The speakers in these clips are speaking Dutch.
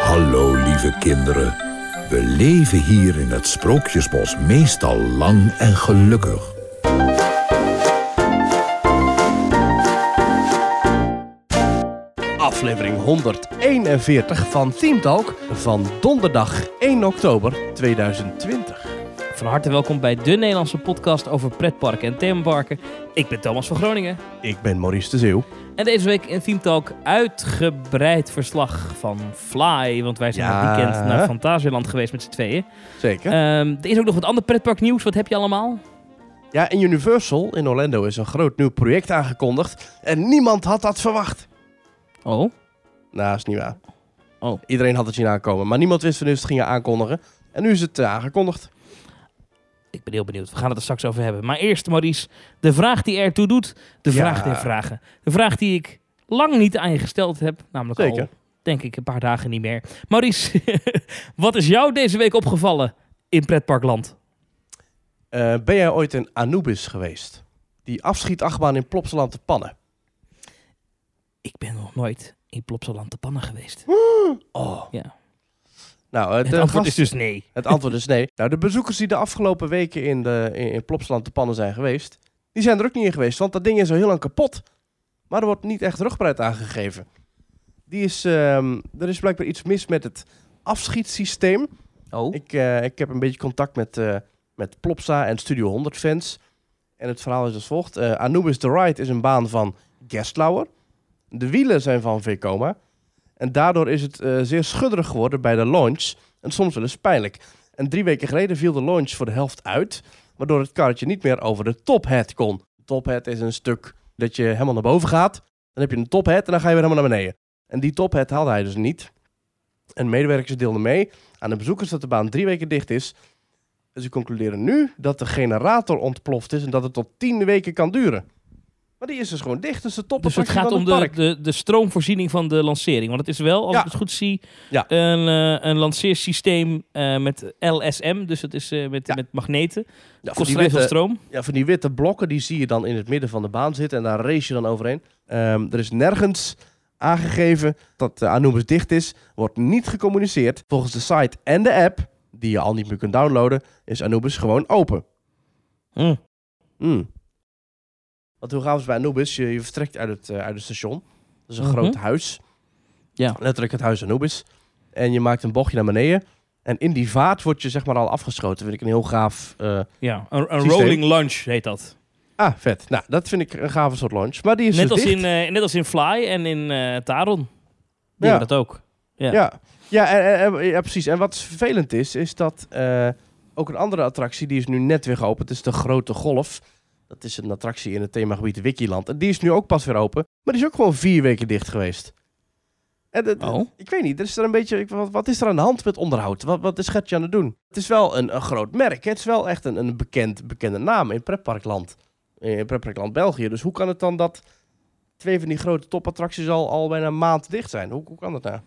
Hallo lieve kinderen. We leven hier in het Sprookjesbos meestal lang en gelukkig. Aflevering 141 van Theme Talk van donderdag 1 oktober 2020. Van harte welkom bij de Nederlandse podcast over pretparken en themaparken. Ik ben Thomas van Groningen. Ik ben Maurice de Zeeuw. En deze week in Theme Talk uitgebreid verslag van Fly. Want wij zijn Ja. het weekend naar Fantasieland geweest met z'n tweeën. Zeker. Ehm, er is ook nog wat ander pretparknieuws. Wat heb je allemaal? Ja, in Universal in Orlando is een groot nieuw project aangekondigd. En niemand had dat verwacht. Oh, Nou, is niet waar. Oh. Iedereen had het zien aankomen, maar niemand wist wanneer ze het gingen aankondigen. En nu is het eh, aangekondigd. Ik ben heel benieuwd. We gaan het er straks over hebben. Maar eerst, Maurice, de vraag die ertoe doet. De Ja. vraag der vragen. De vraag die ik lang niet aan je gesteld heb. Namelijk Zeker. al, denk ik, een paar dagen niet meer. Maurice, wat is jou deze week opgevallen in pretparkland? Eh, ben jij ooit in Anubis geweest? Die afschietachtbaan in Plopsaland te pannen. Ik ben nog nooit in Plopsaland te pannen geweest. Oh. Ja. Nou, eh, Het de antwoord gast- is dus nee. Het antwoord is nee. Nou, de bezoekers die de afgelopen weken in, de, in, in Plopsaland te pannen zijn geweest, die zijn er ook niet in geweest, want dat ding is al heel lang kapot. Maar er wordt niet echt rugbaarheid aangegeven. Die is, ehm, er is blijkbaar iets mis met het afschietsysteem. Oh, Ik, eh, ik heb een beetje contact met, eh, met Plopsa en Studio 100 fans. En het verhaal is als volgt. Eh, Anubis The Ride is een baan van Gerstlauer. De wielen zijn van Vekoma. En daardoor is het eh, zeer schudderig geworden bij de launch. En soms wel eens pijnlijk. En drie weken geleden viel de launch voor de helft uit. Waardoor het karretje niet meer over de tophead kon. Tophead is een stuk dat je helemaal naar boven gaat. Dan heb je een tophead en dan ga je weer helemaal naar beneden. En die tophead haalde hij dus niet. En medewerkers deelden mee aan de bezoekers dat de baan drie weken dicht is. Ze concluderen nu dat de generator ontploft is en dat het tot tien weken kan duren. Maar die is dus gewoon dicht, dus de top dus het gaat om de, de, de stroomvoorziening van de lancering. Want het is wel, als Ja. ik het goed zie, Ja. een, eh, een lanceersysteem eh, met LSM. Dus het is eh, met, Ja. met magneten. ja, van, die witte, stroom. ja, van die witte blokken, die zie je dan in het midden van de baan zitten en daar race je dan overheen. Ehm, er is nergens aangegeven dat de Anubis dicht is, wordt niet gecommuniceerd. Volgens de site en de app, die je al niet meer kunt downloaden, is Anubis gewoon open. Hm. Hmm. Want hoe gaaf is bij Anubis? Je, je vertrekt uit het, eh, uit het station. Dat is een Mhm. groot huis. Ja. Letterlijk het huis Anubis. En je maakt een bochtje naar beneden. En in die vaart word je zeg maar al afgeschoten. Vind ik een heel gaaf... eh, Ja, een, een rolling launch heet dat. Ah, vet. Nou, dat vind ik een gave soort launch. Maar die is Net dus als, dicht. in, eh, net als in Fly en in eh, Taron. Die Ja. dat ook. ja. Ja, ja, en, en- en- ja, precies. En wat vervelend is, is dat ook een andere attractie, die is nu net weer geopend, is de Grote Golf. Dat is een attractie in het themagebied Wikiland. En die is nu ook pas weer open, maar die is ook gewoon vier weken dicht geweest. En het- Oh. Ik weet niet, er is er een beetje, wat, wat is er aan de hand met onderhoud? Wat, wat is Gertje aan het doen? Het is wel een, een groot merk, hè? het is wel echt een, een bekend, bekende naam in pretparkland. In pretparkland België. Dus hoe kan het dan dat twee van die grote topattracties al, al bijna een maand dicht zijn? Hoe, hoe kan dat nou?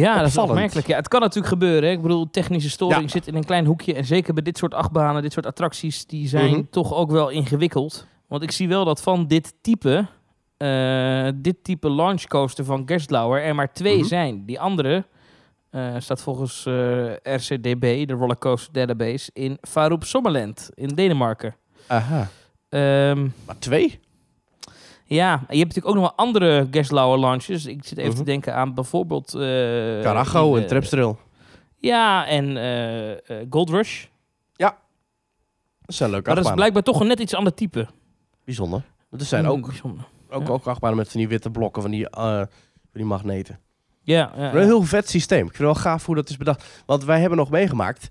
Ja, dat is opmerkelijk. Ja, het kan natuurlijk gebeuren. Hè. Ik bedoel, technische storing Ja. zit in een klein hoekje. En zeker bij dit soort achtbanen, dit soort attracties, die zijn Mhm. toch ook wel ingewikkeld. Want ik zie wel dat van dit type, eh, dit type launch coaster van Gerstlauer er maar twee Mhm. zijn. Die andere eh, staat volgens eh, RCDB, de Rollercoaster Database, in Farup Sommerland in Denemarken. Aha. Ehm, Maar twee? Ja, en je hebt natuurlijk ook nog wel andere Gerstlauer launches. Ik zit even Mhm. te denken aan bijvoorbeeld... Carajo in, en eh, Trapstrail. Ja, en eh, Gold Rush. Dat zijn leuke Maar dat is blijkbaar toch een net iets ander type. Bijzonder. Er zijn Mm, ook, bijzonder. ook, ja. ook achtbanen met van die witte blokken, van die, van die magneten. Ja, ja, Een ja. heel vet systeem. Ik vind het wel gaaf hoe dat is bedacht. Want wij hebben nog meegemaakt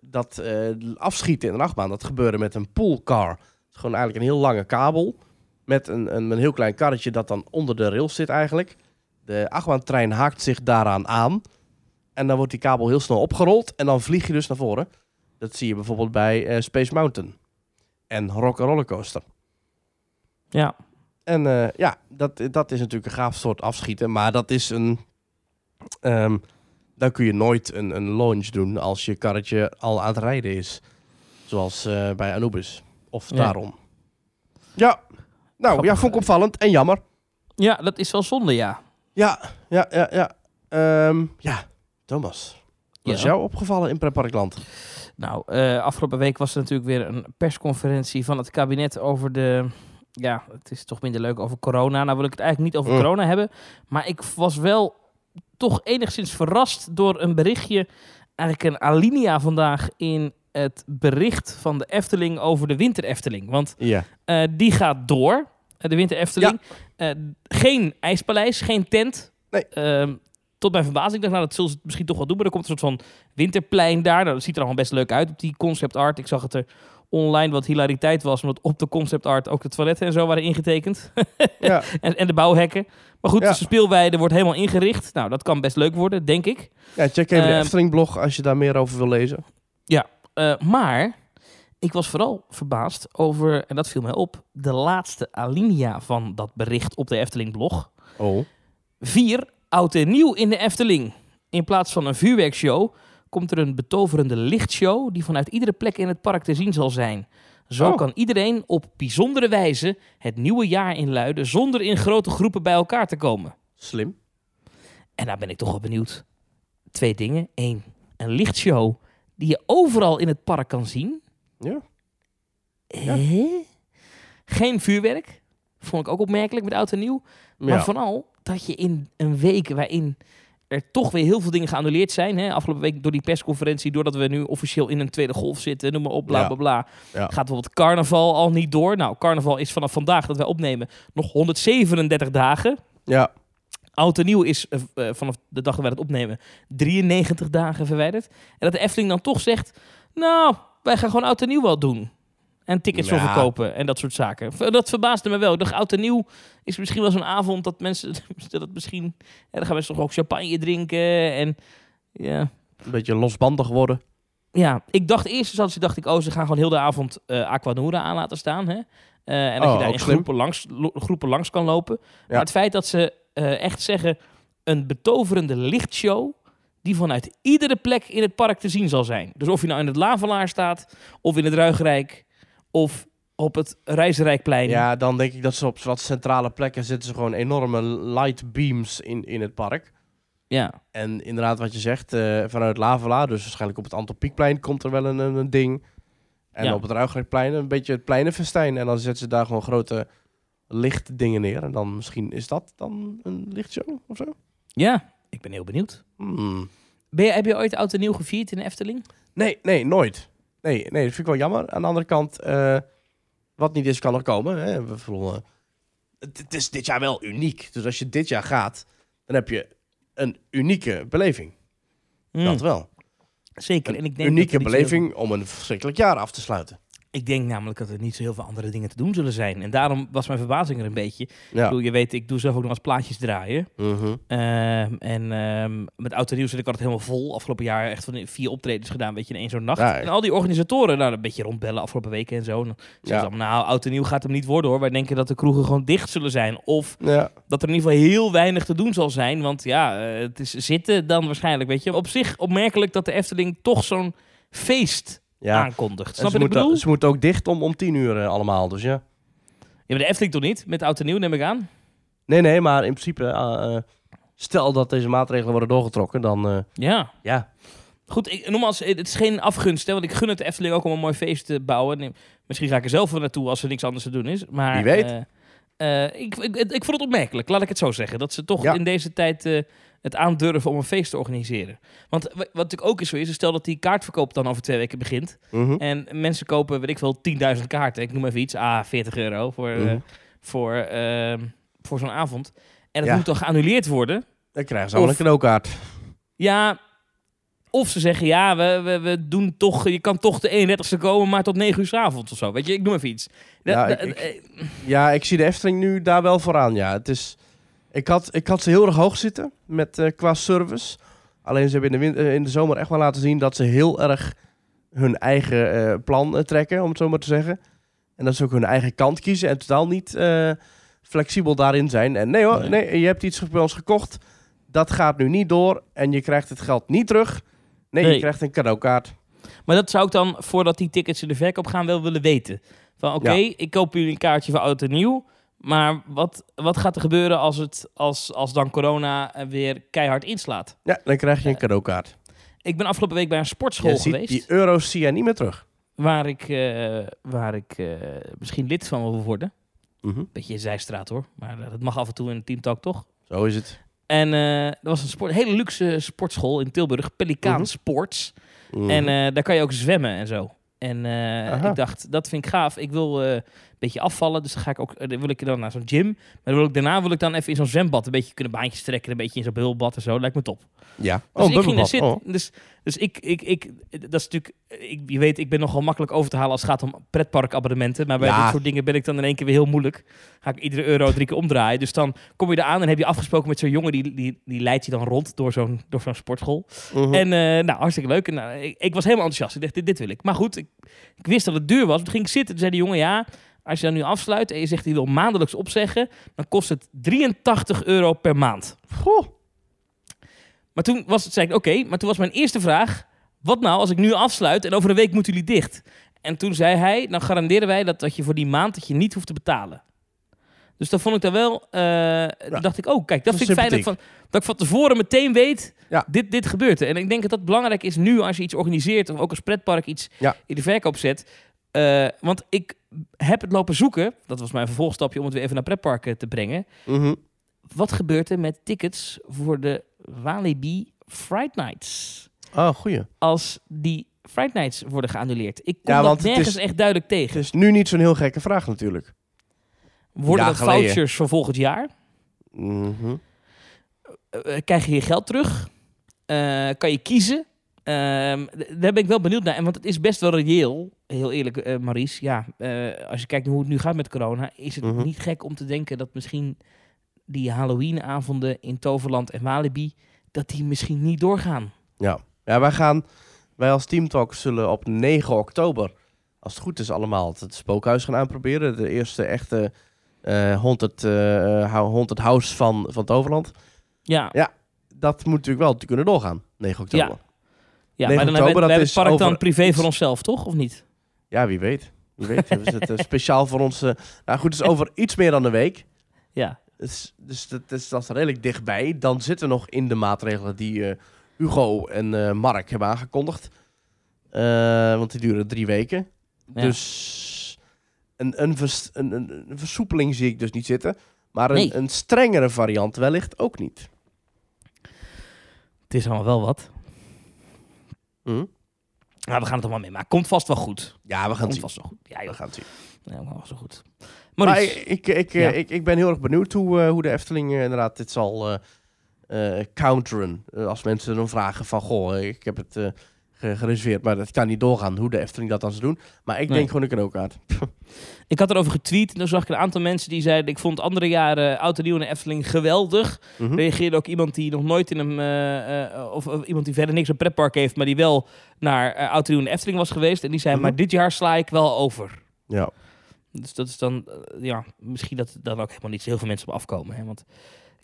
dat eh, afschieten in een achtbaan, dat gebeurde met een poolcar. Het is gewoon eigenlijk een heel lange kabel. Met een, een, een heel klein karretje dat dan onder de rails zit eigenlijk. De achtbaantrein haakt zich daaraan aan. En dan wordt die kabel heel snel opgerold. En dan vlieg je dus naar voren. Dat zie je bijvoorbeeld bij eh, Space Mountain. En Rock Roller Coaster. ja. En eh, ja, dat, dat is natuurlijk een gaaf soort afschieten. Maar dat is een... ehm, dan kun je nooit een, een launch doen als je karretje al aan het rijden is. Zoals eh, bij Anubis. Of Ja. daarom. Ja. Nou, Grappig. ja, vond ik opvallend en jammer. Ja, dat is wel zonde, ja. Ja, ja, ja, ja. Ehm, ja, Thomas. Wat is jou opgevallen in Pretparkland? Nou, eh, afgelopen week was er natuurlijk weer een persconferentie van het kabinet over de... Ja, het is toch minder leuk over corona. Nou wil ik het eigenlijk niet over Mm. corona hebben. Maar ik was wel toch enigszins verrast door een berichtje. Eigenlijk een alinea vandaag in het bericht van de Efteling over de Winter Efteling. Want Ja. eh, die gaat door, de Winter Efteling. Eh, geen ijspaleis, geen tent. Nee. Ehm, tot mijn verbazing. Ik dacht, nou, dat zullen ze misschien toch wel doen. Maar er komt een soort van winterplein daar. Nou, dat ziet er allemaal best leuk uit op die concept art. Ik zag het er online wat hilariteit was. Omdat op de concept art ook de toiletten en zo waren ingetekend. ja. en, en de bouwhekken. Maar goed, Ja. de speelweide wordt helemaal ingericht. Nou, dat kan best leuk worden, denk ik. ja, check even de Ehm, Efteling-blog als je daar meer over wil lezen. Eh, maar ik was vooral verbaasd over, en dat viel mij op, de laatste alinea van dat bericht op de Efteling-blog. Oh. Vier, oud en nieuw in de Efteling. In plaats van een vuurwerkshow komt er een betoverende lichtshow die vanuit iedere plek in het park te zien zal zijn. Zo Oh. kan iedereen op bijzondere wijze het nieuwe jaar inluiden zonder in grote groepen bij elkaar te komen. Slim. En daar ben ik toch wel benieuwd. Twee dingen. Eén, een lichtshow die je overal in het park kan zien. Ja. Geen vuurwerk. Vond ik ook opmerkelijk met oud en nieuw. Maar Ja. vooral dat je in een week waarin er toch weer heel veel dingen geannuleerd zijn. Hè? Afgelopen week door die persconferentie, doordat we nu officieel in een tweede golf zitten, noem maar op, bla bla bla. Ja. Gaat bijvoorbeeld carnaval al niet door. Nou, carnaval is vanaf vandaag dat wij opnemen nog 137 dagen. Ja. Oud en nieuw is eh, eh, vanaf de dag dat wij het opnemen 93 dagen verwijderd. En dat de Efteling dan toch zegt, nou, wij gaan gewoon oud en nieuw wel doen. En tickets voor Ja. verkopen en dat soort zaken. Dat verbaasde me wel. Ik dacht, oud en nieuw is misschien wel zo'n avond dat mensen... Dat het misschien, ja, dan gaan mensen toch ook champagne drinken. En ja, Een beetje losbandig worden. ja, ik dacht eerst instantie dacht ik, oh, ze gaan gewoon heel de avond eh Aquanura aan laten staan. Hè? Eh, en dat Oh, je daar in groepen langs, groepen langs kan lopen. Ja. Maar het feit dat ze eh, echt zeggen, een betoverende lichtshow die vanuit iedere plek in het park te zien zal zijn. Dus of je nou in het Lavelaar staat, of in het Ruigrijk, of op het Reizenrijkplein. Ja, dan denk ik dat ze op wat centrale plekken zitten ze gewoon enorme light beams in, in het park. ja. En inderdaad, wat je zegt, eh, vanuit Lavela, dus waarschijnlijk op het Anton Pieckplein komt er wel een, een, een ding. En Ja. op het Ruigrijkplein een beetje het pleinenfestijn. En dan zetten ze daar gewoon grote lichtdingen neer. En dan misschien is dat dan een lichtshow of zo? ja, ik ben heel benieuwd. Hmm. Ben je, heb je ooit oud en nieuw gevierd in de Efteling? Nee, nee, nooit. Nee, nee, dat vind ik wel jammer. Aan de andere kant, eh, wat niet is, kan nog komen. Hè? We voelen, het, het is dit jaar wel uniek. Dus als je dit jaar gaat, dan heb je een unieke beleving. Hmm, Dat wel. Zeker. Een En ik denk unieke dat er heel beleving om een verschrikkelijk jaar af te sluiten. Ik denk namelijk dat er niet zo heel veel andere dingen te doen zullen zijn. En daarom was mijn verbazing er een beetje. Ik bedoel, je weet, ik doe zelf ook nog als plaatjes draaien. Mhm. Ehm, en ehm, met oud en nieuw zit ik altijd helemaal vol. Afgelopen jaar echt van vier optredens gedaan, weet je, in één zo'n nacht. Ja, en al die organisatoren, nou, een beetje rondbellen afgelopen weken en zo. En dan Ja. ze allemaal, nou, oud en nieuw gaat hem niet worden hoor. Wij denken dat de kroegen gewoon dicht zullen zijn. Of dat er in ieder geval heel weinig te doen zal zijn. Want ja, eh, het is zitten dan waarschijnlijk, weet je. Op zich opmerkelijk dat de Efteling toch zo'n feest ja. aankondigt. Snap ze, je wat ik moeten, bedoel? ze moeten ook dicht om, om tien uur eh, allemaal, dus ja. Ja, maar de Efteling toch niet? Met oud en nieuw neem ik aan. Nee, nee, maar in principe, eh, eh, stel dat deze maatregelen worden doorgetrokken, dan Ja. ja. Goed, ik, nogmaals, het is geen afgunst, hè, want ik gun het de Efteling ook om een mooi feest te bouwen. Nee, Misschien ga ik er zelf wel naartoe als er niks anders te doen is. Maar, Wie weet. ik, ik, ik vond het opmerkelijk, laat ik het zo zeggen. Dat ze toch Ja. in deze tijd het aandurven om een feest te organiseren. Want wa- wat natuurlijk ook is zo is, is stel dat die kaartverkoop dan over twee weken begint. Mhm. En mensen kopen, weet ik veel, 10.000 kaarten. Ik noem even iets, ah, 40 euro voor, eh, Mhm. voor, ehm, voor zo'n avond. En dat Ja. moet dan geannuleerd worden. Dan krijgen ze allemaal Of- een cadeaukaart. Ja, of ze zeggen ja, we, we, we doen toch, je kan toch de 31ste komen, maar tot 9 uur 's avonds of zo. Weet je, ik noem even iets. Ja, ik- eh, Ja, ik zie de Efteling nu daar wel vooraan. Ja, het is. Ik had, ik had ze heel erg hoog zitten met eh, qua service. Alleen ze hebben in de, win- eh, in de zomer echt wel laten zien dat ze heel erg hun eigen eh, plan trekken, om het zo maar te zeggen. En dat ze ook hun eigen kant kiezen en totaal niet flexibel daarin zijn. En nee hoor, Nee. nee, je hebt iets bij ons gekocht. Dat gaat nu niet door en je krijgt het geld niet terug. Nee, Nee. je krijgt een cadeaukaart. Maar dat zou ik dan, voordat die tickets in de verkoop gaan, wel willen weten. Van oké, Ja. ik koop jullie een kaartje voor oud en nieuw. Maar wat, wat gaat er gebeuren als, het, als, als dan corona eh, weer keihard inslaat? Ja, dan krijg je een cadeaukaart. Ik ben afgelopen week bij een sportschool Je ziet, geweest. die euro's zie je niet meer terug. Waar ik, eh, waar ik eh, misschien lid van wil worden. Mhm. Beetje een zijstraat hoor. Maar eh, dat mag af en toe in een teamtalk toch? Zo is het. En eh er was een sport, hele luxe sportschool in Tilburg. Pelikaan Mhm. Sports. Mhm. En eh, daar kan je ook zwemmen en zo. En eh, ik dacht, dat vind ik gaaf. Ik wil eh, een beetje afvallen, dus dan ga ik ook, eh, dan wil ik dan naar zo'n gym. Maar dan wil ik, daarna wil ik dan even in zo'n zwembad een beetje kunnen baantjes trekken, een beetje in zo'n bubbelbad en zo. Lijkt me top. ja. Dus Oh, ik ging daar zitten. Oh. Dus, dus ik, ik, ik, dat is natuurlijk, ik, je weet, ik ben nogal makkelijk over te halen als het gaat om pretparkabonnementen. Maar bij Ja. dit soort dingen ben ik dan in één keer weer heel moeilijk. Ga ik iedere euro drie keer omdraaien. Dus dan kom je eraan en heb je afgesproken met zo'n jongen, die, die, die leidt je dan rond door zo'n, door zo'n sportschool. Mhm. En eh, nou, hartstikke leuk. En, nou, ik, ik was helemaal enthousiast. Ik dacht, dit, dit wil ik. Maar goed, ik, ik wist dat het duur was. Toen ging ik zitten. Toen zei de jongen, ja, als je dan nu afsluit en je zegt, je wil maandelijks opzeggen, dan kost het 83 euro per maand. Goh. Maar toen was het, zei ik, oké, maar toen was mijn eerste vraag, wat nou als ik nu afsluit en over een week moeten jullie dicht? En toen zei hij, dan garanderen wij dat, dat je voor die maand dat je niet hoeft te betalen. Dus dan vond ik daar wel, eh, dacht ik, oh kijk, dat Dat vind ik fijn dat ik, van, dat ik van tevoren meteen weet, Ja. dit, dit gebeurt er. En ik denk dat dat belangrijk is nu als je iets organiseert of ook als pretpark iets Ja. in de verkoop zet. Eh, want ik heb het lopen zoeken, dat was mijn vervolgstapje om het weer even naar pretparken te brengen. Mhm. Wat gebeurt er met tickets voor de Walibi Fright Nights? Oh, goeie. Als die Fright Nights worden geannuleerd. Ik kom Ja, dat het nergens is- echt duidelijk Het tegen. is nu niet zo'n heel gekke vraag natuurlijk. Worden dat geleden. vouchers voor volgend jaar? Eh, krijg je je geld terug? Kan je kiezen? Ehm, daar ben ik wel benieuwd naar. En want het is best wel reëel, heel eerlijk, eh Maries. Ja, eh, als je kijkt hoe het nu gaat met corona, is het Mhm. niet gek om te denken dat misschien die Halloweenavonden in Toverland en Walibi, dat die misschien niet doorgaan. Ja. ja, wij gaan, wij als Team Talk zullen op 9 oktober, als het goed is allemaal, het spookhuis gaan aanproberen. De eerste echte eh haunted, hou- haunted house van, van Toverland. Ja, Dat moet natuurlijk wel te kunnen doorgaan, 9 oktober. Ja. Ja, ja 9 maar dan hebben we, we hebben het park dan privé voor onszelf, toch? Of niet? Wie weet. Wie weet, hebben ze het eh, speciaal voor ons... eh, nou goed, het is over iets meer dan een week. Ja. Dus, dus dat, is, dat is redelijk dichtbij. Dan zitten we nog in de maatregelen die eh, Hugo en Mark hebben aangekondigd. Want die duren drie weken. Ja. Dus een, een, vers- een, een, een versoepeling zie ik dus niet zitten. Maar een, Nee. een strengere variant wellicht ook niet. Het is allemaal wel wat. Hm? Nou, we gaan het allemaal mee. Maar komt vast wel goed. Ja, we gaan het Komt zien. vast wel goed. Ja, We gaan het zien. Ja, vast wel goed. Maar ik, ik, ik, Ja. ik, ik ben heel erg benieuwd hoe, eh, hoe de Efteling eh, inderdaad dit zal eh, eh, counteren. Eh, als mensen dan vragen van, goh, eh, ik heb het eh, gereserveerd, maar dat kan niet doorgaan. Hoe de Efteling dat dan zou doen. Maar ik Nee. denk gewoon een cadeaukaart. ik had erover getweet. En toen zag ik een aantal mensen die zeiden... ik vond andere jaren Oud en Nieuw en de Efteling geweldig. Mhm. Reageerde ook iemand die nog nooit in een... eh, eh, of, of iemand die verder niks op pretpark heeft... maar die wel naar eh, Oud en Nieuw en de Efteling was geweest. En die zei, Mhm. maar dit jaar sla ik wel over. Ja. Dus dat is dan... eh, ja, misschien dat dan ook helemaal niet zo heel veel mensen op afkomen. Hè? Want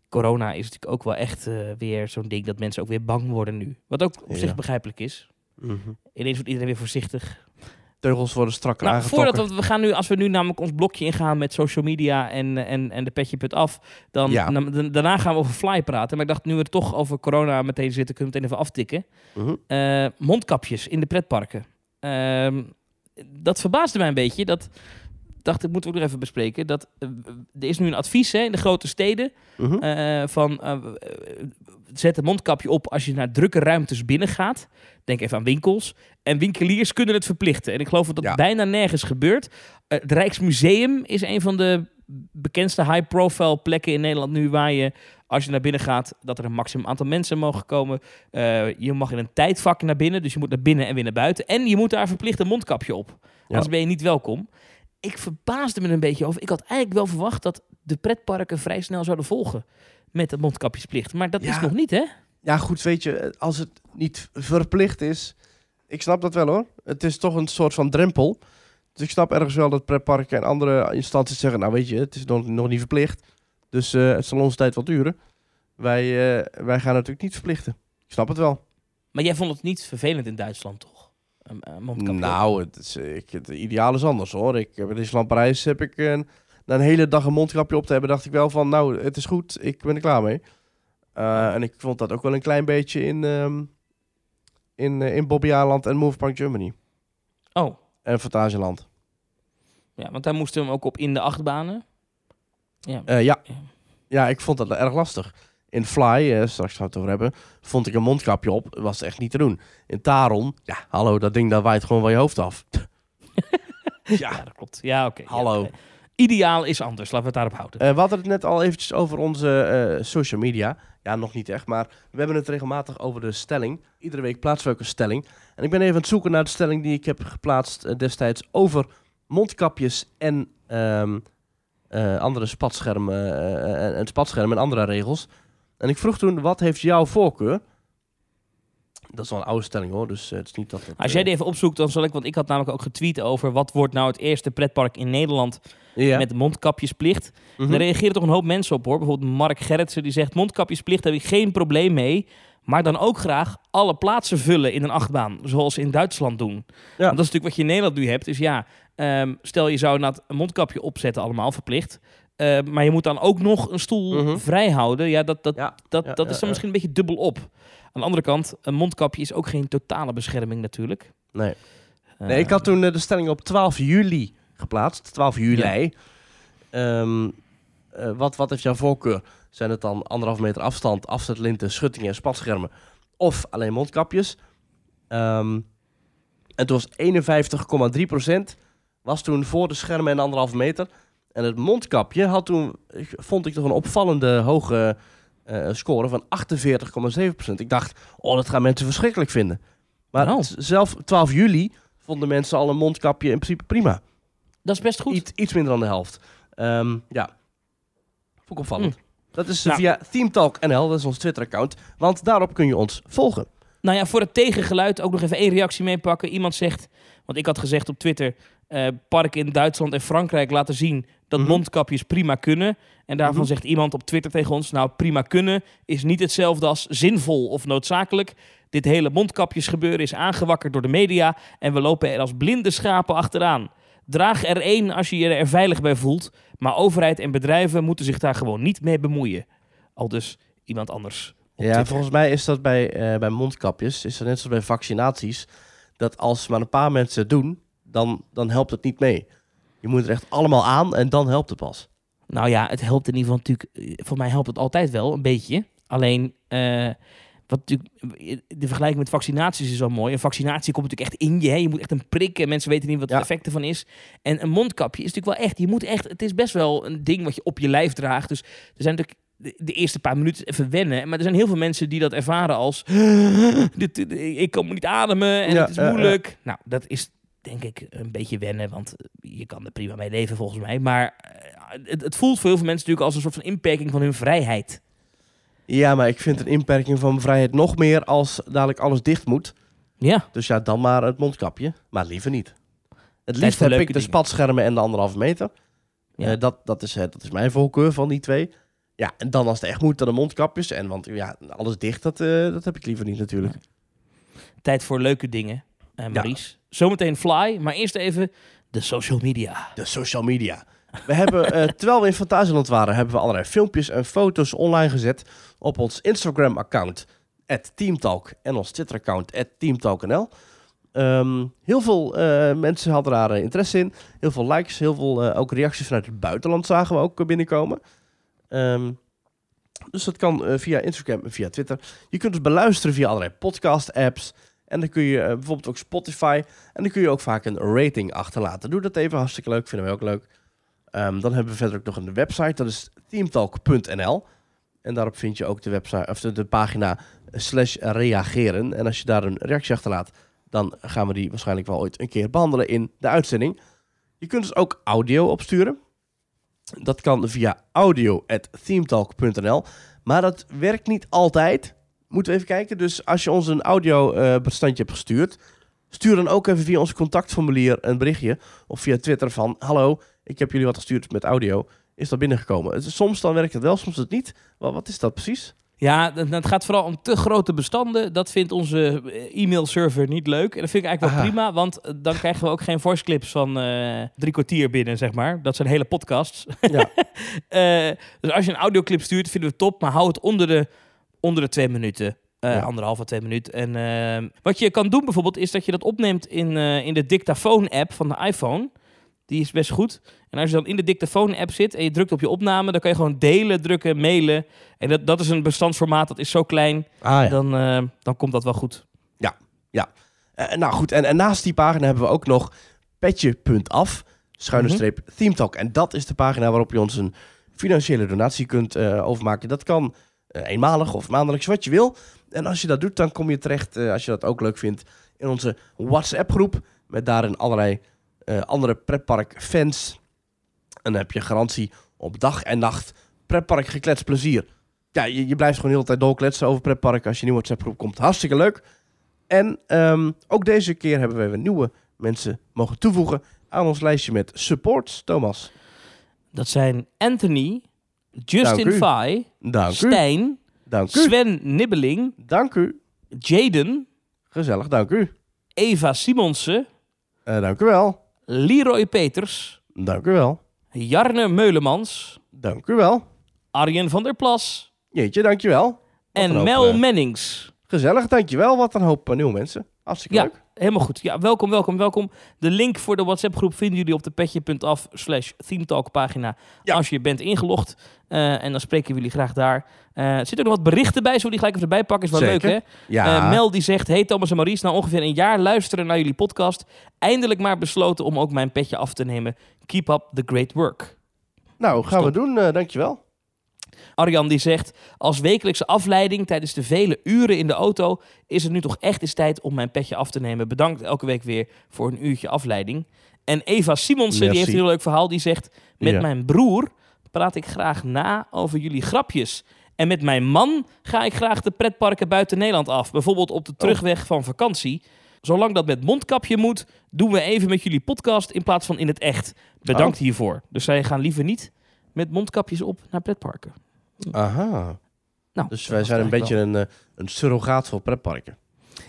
corona is natuurlijk ook wel echt eh, weer zo'n ding... dat mensen ook weer bang worden nu. Wat ook op Ja. zich begrijpelijk is. Mhm. Ineens wordt iedereen weer voorzichtig. Teugels worden strakker Nou, aangetrokken. voordat we, we gaan nu, als we nu namelijk ons blokje ingaan met social media en, en, en de petje put af, dan, Ja. dan- dan- daarna gaan we over fly praten. Maar ik dacht, nu we er toch over corona meteen zitten, kunnen we het meteen even aftikken. Mhm. Eh, mondkapjes in de pretparken. Ehm, dat verbaasde mij een beetje. Dat dacht ik, moeten we ook nog even bespreken. Dat, eh, er is nu een advies hè, in de grote steden Mhm. eh, van eh, zet een mondkapje op als je naar drukke ruimtes binnen gaat. Denk even aan winkels. En winkeliers kunnen het verplichten. En ik geloof dat dat Ja. bijna nergens gebeurt. Het Rijksmuseum is een van de bekendste high-profile plekken in Nederland nu waar je als je naar binnen gaat, dat er een maximum aantal mensen mogen komen. Je mag in een tijdvak naar binnen, dus je moet naar binnen en weer naar buiten. En je moet daar verplicht een mondkapje op. Anders ben je niet welkom. Ik verbaasde me een beetje over. Ik had eigenlijk wel verwacht dat de pretparken vrij snel zouden volgen met de mondkapjesplicht. Maar dat Ja. is nog niet, hè? Ja, goed, weet je, als het niet verplicht is... Ik snap dat wel hoor. Het is toch een soort van drempel. Dus ik snap ergens wel dat pretparken en andere instanties zeggen... Nou weet je, het is nog, nog niet verplicht. Dus eh, het zal onze tijd wel duren. Wij, eh, wij gaan het natuurlijk niet verplichten. Ik snap het wel. Maar jij vond het niet vervelend in Duitsland, toch? Mondkapje op? Nou, het, is, ik, het ideaal is anders hoor. Ik, bij Disneyland Parijs heb ik een, na een hele dag een mondkapje op te hebben, dacht ik wel van, nou, het is goed, ik ben er klaar mee. Eh, en ik vond dat ook wel een klein beetje in, ehm in, eh, in Bobby Aland en Move Park Germany. Oh, En Fantasieland. ja, want daar moesten we hem ook op in de achtbanen. Ja, Eh, ja. Ja. ja, ik vond dat erg lastig. In Fly, eh, straks gaan we het over hebben, vond ik een mondkapje op. Was echt niet te doen. In Taron, ja, hallo, dat ding dat waait gewoon van je hoofd af. ja. dat klopt. Ja, oké. Hallo. oké. Ideaal is anders, laten we het daarop houden. Eh, we hadden het net al eventjes over onze eh, social media. Ja, nog niet echt, maar we hebben het regelmatig over de stelling. Iedere week plaatsen we ook een stelling. En ik ben even aan het zoeken naar de stelling die ik heb geplaatst eh, destijds over mondkapjes en ehm, eh, andere spatschermen, eh, en- en spatschermen en andere regels. En ik vroeg toen, wat heeft jouw voorkeur? Dat is wel een oude stelling hoor, dus eh, het is niet dat... Het, Als jij eh, die even opzoekt, dan zal ik, want ik had namelijk ook getweet over wat wordt nou het eerste pretpark in Nederland met mondkapjesplicht. Mhm. Daar reageren toch een hoop mensen op hoor. Bijvoorbeeld Mark Gerritsen die zegt mondkapjesplicht heb ik geen probleem mee. Maar dan ook graag alle plaatsen vullen in een achtbaan. Zoals ze in Duitsland doen. Want dat is natuurlijk wat je in Nederland nu hebt. Dus ja, ehm, stel je zou een mondkapje opzetten allemaal verplicht. Eh, maar je moet dan ook nog een stoel Mhm. vrij houden. Ja, dat, dat, Ja, dat, ja, dat ja, is dan misschien een beetje dubbel op. Aan de andere kant, een mondkapje is ook geen totale bescherming natuurlijk. Nee. Eh, Nee, ik had toen eh, de stelling op 12 juli geplaatst. 12 juli. Ehm, eh, wat, wat heeft jouw voorkeur? Zijn het dan anderhalf meter afstand, afzetlinten, schuttingen en spatschermen? Of alleen mondkapjes? Ehm, en toen was 51,3% was toen voor de schermen en anderhalve meter. En het mondkapje had toen, vond ik toch een opvallende hoge eh, score van 48,7%. Ik dacht, oh, dat gaan mensen verschrikkelijk vinden. Maar z- zelf 12 juli vonden mensen al een mondkapje in principe prima. Dat is best goed. Iets, iets minder dan de helft. Ehm, ja, vond ik opvallend. Dat is Nou. via Teamtalk NL, dat is ons Twitter-account. Want daarop kun je ons volgen. Nou ja, voor het tegengeluid ook nog even één reactie meepakken. Iemand zegt, want ik had gezegd op Twitter... eh parken in Duitsland en Frankrijk laten zien dat Mhm. mondkapjes prima kunnen. En daarvan Mhm. zegt iemand op Twitter tegen ons... nou, prima kunnen is niet hetzelfde als zinvol of noodzakelijk. Dit hele mondkapjesgebeuren is aangewakkerd door de media... en we lopen er als blinde schapen achteraan. Draag er één als je je er veilig bij voelt... maar overheid en bedrijven moeten zich daar gewoon niet mee bemoeien. Al dus iemand anders op Ja, Twitter. volgens mij is dat bij, eh, bij mondkapjes, is dat net zoals bij vaccinaties, dat als maar een paar mensen het doen, dan, dan helpt het niet mee. Je moet er echt allemaal aan en dan helpt het pas. Nou ja, het helpt in ieder geval natuurlijk. eh, Voor mij helpt het altijd wel, een beetje. Alleen, eh, wat natuurlijk, de vergelijking met vaccinaties is wel mooi. Een vaccinatie komt natuurlijk echt in je. Hè. Je moet echt een prik en mensen weten niet wat Ja. het effect ervan is. En een mondkapje is natuurlijk wel echt. Je moet echt. Het is best wel een ding wat je op je lijf draagt. Dus er zijn natuurlijk. De, de eerste paar minuten even wennen. Maar er zijn heel veel mensen die dat ervaren als... Dit, ik kan niet ademen en Ja, het is moeilijk. Nou, dat is denk ik een beetje wennen. Want je kan er prima mee leven volgens mij. Maar eh, het, het voelt voor heel veel mensen natuurlijk als een soort van inperking van hun vrijheid. Ja, maar ik vind een inperking van mijn vrijheid nog meer als dadelijk alles dicht moet. Ja, Dus ja, dan maar het mondkapje, maar liever niet. Het liefst heb ik de dingen. spatschermen en de anderhalve meter. Ja. Eh, dat, dat, is, eh, dat is mijn voorkeur van die twee. Ja, en dan als het echt moet, dan de mondkapjes. En want ja, alles dicht, dat, eh, dat heb ik liever niet natuurlijk. tijd voor leuke dingen, eh Maurice. Zometeen Fly, maar eerst even de social media. De social media. We hebben, eh, terwijl we in Fantasieland waren, hebben we allerlei filmpjes en foto's online gezet op ons Instagram-account, Teamtalk, en ons Twitter-account, TeamtalkNL. Ehm, heel veel eh, mensen hadden daar eh, interesse in. Heel veel likes, heel veel ook reacties vanuit het buitenland zagen we ook binnenkomen. Ehm, dus dat kan via Instagram en via Twitter. Je kunt ons beluisteren via allerlei podcast-apps. En dan kun je eh, bijvoorbeeld ook Spotify. En dan kun je ook vaak een rating achterlaten. Doe dat even, hartstikke leuk, vinden we ook leuk. Ehm, dan hebben we verder ook nog een website, dat is teamtalk.nl. En daarop vind je ook de, website, of de, de pagina slash reageren. En als je daar een reactie achterlaat, dan gaan we die waarschijnlijk wel ooit een keer behandelen in de uitzending. Je kunt dus ook audio opsturen. Dat kan via audio.themetalk.nl. Maar dat werkt niet altijd. Moeten we even kijken. Dus als je ons een audiobestandje hebt gestuurd, stuur dan ook even via ons contactformulier een berichtje. Of via Twitter van, hallo, ik heb jullie wat gestuurd met audio. Is dat binnengekomen? Soms dan werkt het wel, soms het niet. Wel, wat is dat precies? Ja, het gaat vooral om te grote bestanden. Dat vindt onze eh, e-mailserver niet leuk. En dat vind ik eigenlijk wel Aha. prima, want eh, dan krijgen we ook geen voice clips van eh, drie kwartier binnen, zeg maar. Dat zijn hele podcasts. Ja. Eh, dus als je een audioclip stuurt, vinden we het top, maar hou het onder de, onder de twee minuten. Eh Ja. Anderhalf à twee minuten. En eh, wat je kan doen bijvoorbeeld, is dat je dat opneemt in, eh, in de dictafoon-app van de iPhone. Die is best goed. En als je dan in de dictafoon-app zit en je drukt op je opname, dan kan je gewoon delen, drukken, mailen. En dat, dat is een bestandsformaat, dat is zo klein, Ah ja. dan, eh, dan komt dat wel goed. Eh, nou goed, en, en naast die pagina hebben we ook nog petje.af, schuine Mhm. streep Theme Talk. En dat is de pagina waarop je ons een financiële donatie kunt overmaken. Dat kan eenmalig of maandelijks, wat je wil. En als je dat doet, dan kom je terecht, eh, als je dat ook leuk vindt, in onze WhatsApp-groep. Met daarin allerlei eh, andere pretpark-fans. En dan heb je garantie op dag en nacht pretpark geklets plezier. Ja, je, je blijft gewoon de hele tijd doorkletsen over pretpark als je een WhatsApp-groep komt. Hartstikke leuk. En ehm, ook deze keer hebben we weer nieuwe mensen mogen toevoegen aan ons lijstje met supports. Thomas, Dat zijn Anthony, Justin. Fay, dank u. Stijn, Dank u. Sven Nibbeling, Dank u. Jaden, Gezellig, dank u. Eva Simonsen, Eh, dank u wel. Leroy Peters, Dank u wel. Jarne Meulemans, Dank u wel. Arjen van der Plas Jeetje, dank je wel. Wat een en Mel eh, Mennings. Gezellig, dank je wel. Wat een hoop eh, nieuwe mensen. Hartstikke Ja. leuk. Helemaal goed. Ja, welkom, welkom, welkom. De link voor de WhatsApp-groep vinden jullie op de petje.af slash themetalk pagina Ja. als je bent ingelogd. Eh, en dan spreken we jullie graag daar. Eh, er zitten ook nog wat berichten bij, zullen die gelijk even erbij pakken? Is wel Zeker. leuk, hè? Ja, Mel die zegt, hey Thomas en Maurice, na ongeveer een jaar luisteren naar jullie podcast, eindelijk maar besloten om ook mijn petje af te nemen. Keep up the great work. nou gaan we doen. eh dank je wel. Arjan die zegt, als wekelijkse afleiding tijdens de vele uren in de auto is het nu toch echt eens tijd om mijn petje af te nemen. Bedankt elke week weer voor een uurtje afleiding. En Eva Simonsen, die heeft een heel leuk verhaal, die zegt, met Ja. mijn broer praat ik graag na over jullie grapjes. En met mijn man ga ik graag de pretparken buiten Nederland af. Bijvoorbeeld op de terugweg van vakantie. Zolang dat met mondkapje moet, doen we even met jullie podcast in plaats van in het echt. Bedankt Oh. hiervoor. Dus zij gaan liever niet met mondkapjes op naar pretparken. Aha. Nou, Dus wij zijn een beetje een, eh, een surrogaat voor pretparken.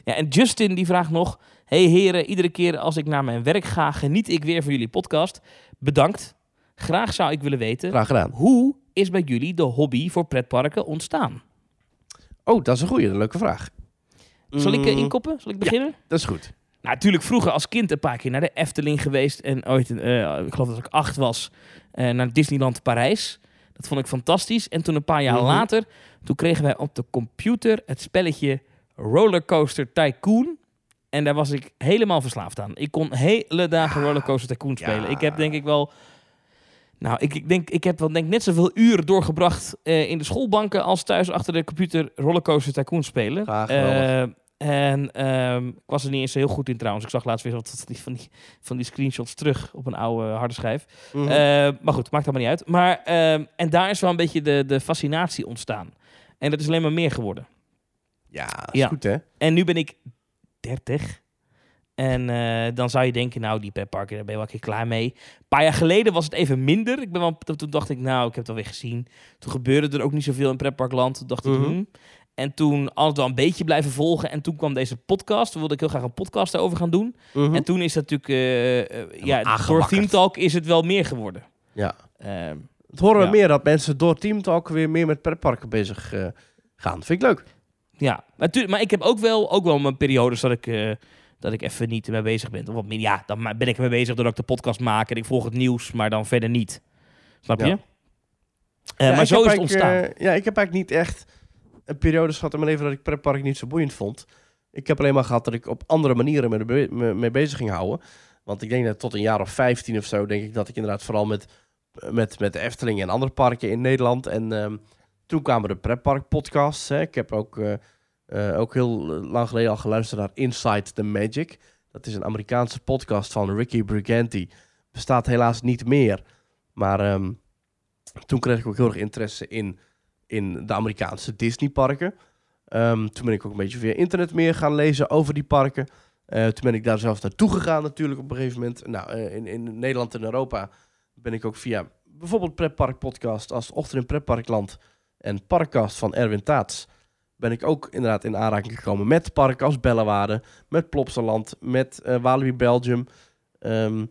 Ja, en Justin die vraagt nog... Hey heren, iedere keer als ik naar mijn werk ga, geniet ik weer van jullie podcast. Bedankt. Graag zou ik willen weten, Graag gedaan. hoe is bij jullie de hobby voor pretparken ontstaan? Oh, dat is een goeie, een leuke vraag. Zal ik eh, Mm, inkoppen? Zal ik beginnen? Dat is goed. Nou, natuurlijk vroeger als kind een paar keer naar de Efteling geweest. En ooit, eh, ik geloof dat ik acht was, naar Disneyland Parijs. Dat vond ik fantastisch. En toen een paar jaar Mhm. later, toen kregen wij op de computer het spelletje Rollercoaster Tycoon. En daar was ik helemaal verslaafd aan. Ik kon hele dagen Rollercoaster Tycoon spelen. Ja. Ik heb denk ik wel... Nou, ik, ik, denk, ik heb wel denk net zoveel uren doorgebracht eh, in de schoolbanken als thuis achter de computer Rollercoaster Tycoon spelen. Ah. En ehm, ik was er niet eens heel goed in trouwens. Ik zag laatst weer wat van die, van die, screenshots terug op een oude harde schijf. Mhm. Eh, maar goed, maakt allemaal niet uit. Maar, ehm, en daar is wel een beetje de, de fascinatie ontstaan. En dat is alleen maar meer geworden. ja, dat is ja. goed hè. En nu ben ik 30. En eh, dan zou je denken, nou, die pretparken, daar ben je wel een keer klaar mee. Een paar jaar geleden was het even minder. Ik ben wel, toen dacht ik, nou, ik heb het alweer gezien. Toen gebeurde er ook niet zoveel in pretparkland. Toen dacht ik, Mhm. hmm. En toen alles wel een beetje blijven volgen. En toen kwam deze podcast. Toen wilde ik heel graag een podcast over gaan doen. Mhm. En toen is dat natuurlijk, eh, ja, door. Theme Talk is het wel meer geworden. Ja. Ehm, Het horen we meer dat mensen door Teamtalk weer meer met pretparken bezig eh, gaan. Vind ik leuk. ja, maar, maar ik heb ook wel, ook wel mijn periodes dat ik, dat ik even niet mee bezig ben. Of wat, meer- ja, dan ben ik ermee bezig doordat ik de podcast maak en ik volg het nieuws, maar dan verder niet. Snap je? Ja. Ja, maar zo is het ontstaan. ja, ik heb eigenlijk niet echt een periode gehad in mijn leven dat ik pretpark niet zo boeiend vond. Ik heb alleen maar gehad dat ik op andere manieren me- mee bezig ging houden. Want ik denk dat tot een jaar of 15 of zo, denk ik dat ik inderdaad vooral met, met, met de Efteling en andere parken in Nederland. En ehm, toen kwamen de pretpark podcasts. Hè. Ik heb ook, eh, eh, ook heel lang geleden al geluisterd naar Inside the Magic. Dat is een Amerikaanse podcast van Ricky Briganti. Bestaat helaas niet meer. Maar ehm, toen kreeg ik ook heel erg interesse in, in de Amerikaanse Disneyparken. Ehm, toen ben ik ook een beetje via internet meer gaan lezen over die parken. Eh, toen ben ik daar zelf naartoe gegaan natuurlijk op een gegeven moment. Nou, eh, in, in Nederland en Europa ben ik ook via bijvoorbeeld Pretpark Podcast als Ochtend in Pretparkland en Parkcast van Erwin Taats ben ik ook inderdaad in aanraking gekomen met parken als Bellewaarde, met Plopsaland, met eh Walibi Belgium. Ehm,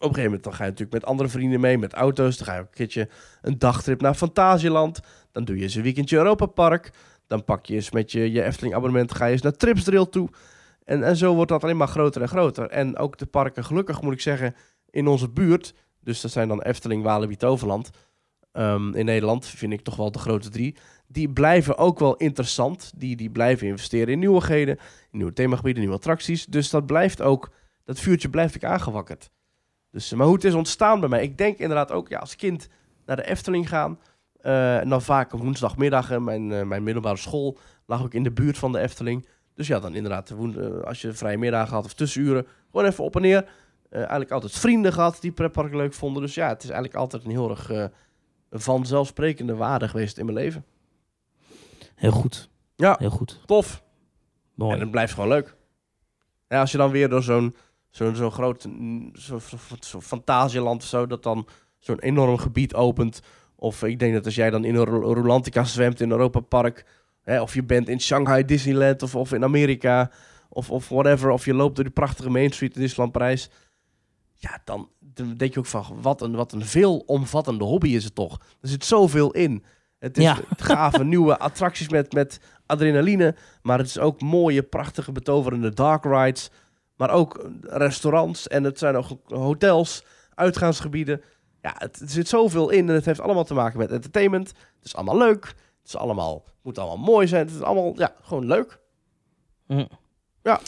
op een gegeven moment dan ga je natuurlijk met andere vrienden mee, met auto's. Dan ga je ook een keertje een dagtrip naar Fantasieland. Dan doe je eens een weekendje Europa Park. Dan pak je eens met je, je Efteling abonnement, ga je eens naar Tripsdrill toe. En, en zo wordt dat alleen maar groter en groter. En ook de parken, gelukkig moet ik zeggen, in onze buurt. Dus dat zijn dan Efteling, Walibi, Toverland. Ehm, in Nederland vind ik toch wel de grote drie. Die blijven ook wel interessant. Die, die blijven investeren in nieuwigheden, nieuwe themagebieden, nieuwe attracties. Dus dat blijft ook, dat vuurtje blijft ik aangewakkerd. Dus, maar hoe het is ontstaan bij mij. Ik denk inderdaad ook, ja, als kind naar de Efteling gaan. Eh, en dan vaak op woensdagmiddagen. Mijn, eh, mijn middelbare school lag ook in de buurt van de Efteling. Dus ja, dan inderdaad, eh, als je vrije middag had of tussenuren, gewoon even op en neer. Eigenlijk altijd vrienden gehad die pretpark leuk vonden. Dus ja, het is eigenlijk altijd een heel erg vanzelfsprekende waarde geweest in mijn leven. Heel goed. Ja. Heel goed. Tof. Mooi. En het blijft gewoon leuk. Ja, als je dan weer door zo'n zo'n zo'n groot mm, zo, zo, zo fantasieland of zo, dat dan zo'n enorm gebied opent. Of ik denk dat als jij dan in een Ro- Rolantica zwemt in Europa Park, hè, of je bent in Shanghai Disneyland of, of in Amerika, of, of whatever, of je loopt door die prachtige Main Street in Disneyland Parijs. Ja, dan, dan denk je ook van, wat een, wat een veelomvattende hobby is het toch. Er zit zoveel in. Het is Ja. gave nieuwe attracties met, met adrenaline. Maar het is ook mooie, prachtige, betoverende dark rides. Maar ook restaurants en het zijn ook hotels, uitgaansgebieden. Ja, het, er zit zoveel in en het heeft allemaal te maken met entertainment. Het is allemaal leuk. Het is allemaal, moet allemaal mooi zijn. Het is allemaal, ja, gewoon leuk. Mm. Ja.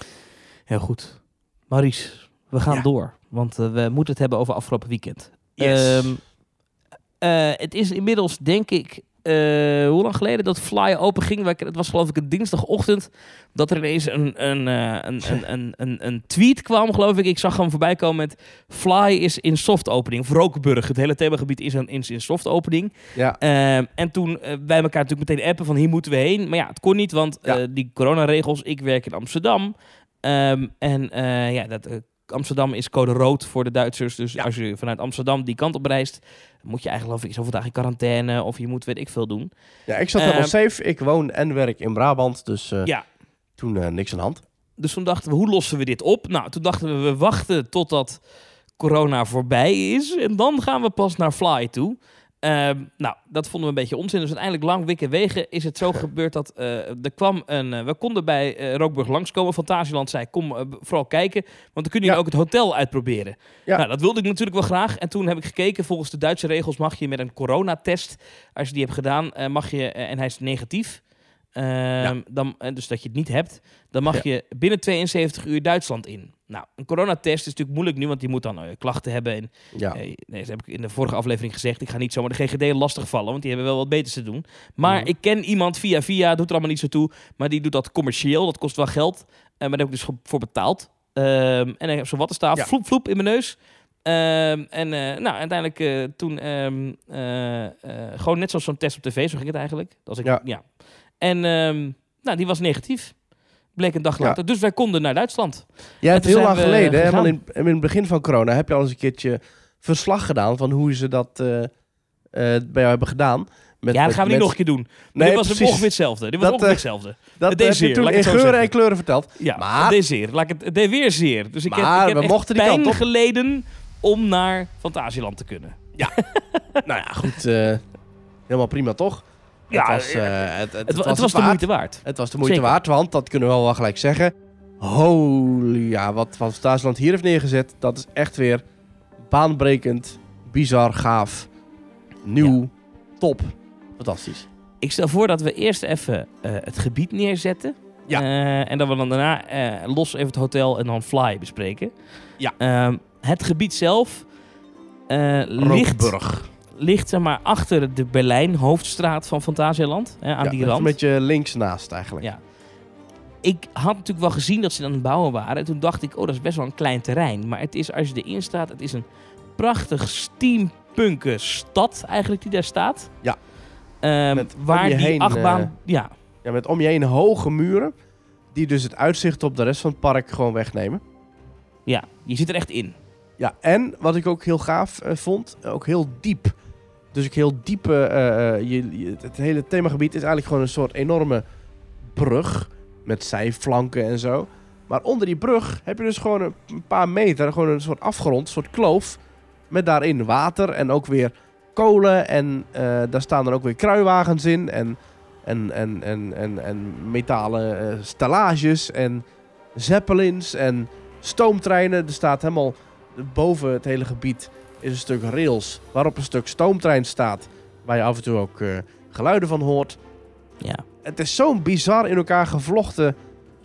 Heel goed. Maurice, we gaan Ja. door. Want eh, we moeten het hebben over afgelopen weekend. Yes. Ehm, eh, het is inmiddels, denk ik, eh, hoe lang geleden dat Fly open ging? Het was geloof ik een dinsdagochtend dat er ineens een, een, eh, een, een, een, een, een tweet kwam, geloof ik. Ik zag hem voorbij komen met Fly is in soft opening. Of Rokenburg, het hele themagebied is in, is in soft opening. Ja, Ehm, en toen eh, wij elkaar natuurlijk meteen appen van hier moeten we heen. Maar ja, het kon niet, want Ja. die coronaregels. Ik werk in Amsterdam. Ehm, en ja, dat, Amsterdam is code rood voor de Duitsers. Dus Ja. als je vanuit Amsterdam die kant op reist, moet je eigenlijk geloof ik zoveel dagen in quarantaine. Of je moet weet ik veel doen. ja ik zat helemaal Ehm, safe. Ik woon en werk in Brabant, dus eh, Ja. toen eh, niks aan de hand. Dus toen dachten we, hoe lossen we dit op? Nou, toen dachten we, we wachten totdat corona voorbij is. En dan gaan we pas naar Fly toe. Ehm, nou, dat vonden we een beetje onzin. Dus uiteindelijk lang wikken wegen is het zo gebeurd dat eh, er kwam een... eh, we konden bij eh, Rookburg langskomen. Fantasieland zei, kom vooral kijken. Want dan kunnen jullie Ja. ook het hotel uitproberen. Ja. Nou, dat wilde ik natuurlijk wel graag. En toen heb ik gekeken. Volgens de Duitse regels mag je met een coronatest... Als je die hebt gedaan, mag je... en hij is negatief. Ehm, dan, eh, dus dat je het niet hebt. Dan mag Ja. je binnen 72 uur Duitsland in. Nou, een coronatest is natuurlijk moeilijk nu, want die moet dan eh, klachten hebben. En, Ja, eh, nee, dat heb ik in de vorige aflevering gezegd. Ik ga niet zomaar de GGD lastigvallen, want die hebben wel wat beters te doen. Maar Mhm. ik ken iemand via via, doet er allemaal niet zo toe. Maar die doet dat commercieel, dat kost wel geld. Eh, maar daar heb ik dus voor betaald. Ehm, en ik heb zo'n wattenstaaf, Ja. vloep vloep in mijn neus. Ehm, en nou, uiteindelijk toen ehm, eh, eh, gewoon net zoals zo'n test op tv, zo ging het eigenlijk. Als ik, ja. Ja. En nou, die was negatief. Bleek een dag Ja. later. Dus wij konden naar Duitsland. Jij hebt heel lang we geleden, helemaal in, in het begin van corona, heb je al eens een keertje verslag gedaan van hoe ze dat eh, eh, bij jou hebben gedaan. Met, ja, dat gaan we niet nog een keer doen. Nee, dit was precies. ongeveer hetzelfde. Dit was Dat, ongeveer eh, hetzelfde. Dat heb je zeer, toen in geuren en kleuren verteld. Ja, maar- het deed zeer. Laat ik het, deed weer zeer. Dus ik heb, Maar ik heb we mochten die pijn kant op. geleden om naar Fantasieland te kunnen. nou ja, goed. eh, helemaal prima, toch? Ja, het was, eh, het, het, Het, wa- het was de moeite waard. Het was de moeite Zeker. waard, want dat kunnen we wel gelijk zeggen. Holy, ja, wat Van Staatsland hier heeft neergezet, dat is echt weer baanbrekend, bizar, gaaf, nieuw, top, fantastisch. Ik stel voor dat we eerst even eh, het gebied neerzetten. Ja. Eh, en dat we dan daarna los even het hotel en dan Fly bespreken. Ja. Ehm, het gebied zelf ligt, Rookburg. Ligt zeg maar, achter de Berlijn hoofdstraat van Fantasieland. Hè, aan Ja, die dat is rand. Een beetje links naast eigenlijk. Ja. Ik had natuurlijk wel gezien dat ze aan het bouwen waren. En toen dacht ik, oh, dat is best wel een klein terrein. Maar het is, als je erin staat, het is een prachtig steampunken stad eigenlijk die daar staat. Ja. Met om waar je die heen, achtbaan... eh, ja, Ja, met om je heen hoge muren, die dus het uitzicht op de rest van het park gewoon wegnemen. ja, je zit er echt in. Ja, en wat ik ook heel gaaf eh, vond, ook heel diep. Dus ik heel diepe... eh, eh, je, het hele themagebied is eigenlijk gewoon een soort enorme brug. Met zijflanken en zo. Maar onder die brug heb je dus gewoon een, paar meter... Gewoon een soort afgrond, een soort kloof. Met daarin water en ook weer kolen. En eh, daar staan dan ook weer kruiwagens in. En, en, en, en, en, en metalen eh, stellages. En zeppelins en stoomtreinen. Er staat helemaal boven het hele gebied is een stuk rails waarop een stuk stoomtrein staat. Waar je af en toe ook eh, geluiden van hoort. Ja. Het is zo'n bizar in elkaar gevlochten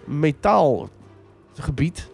metaalgebied.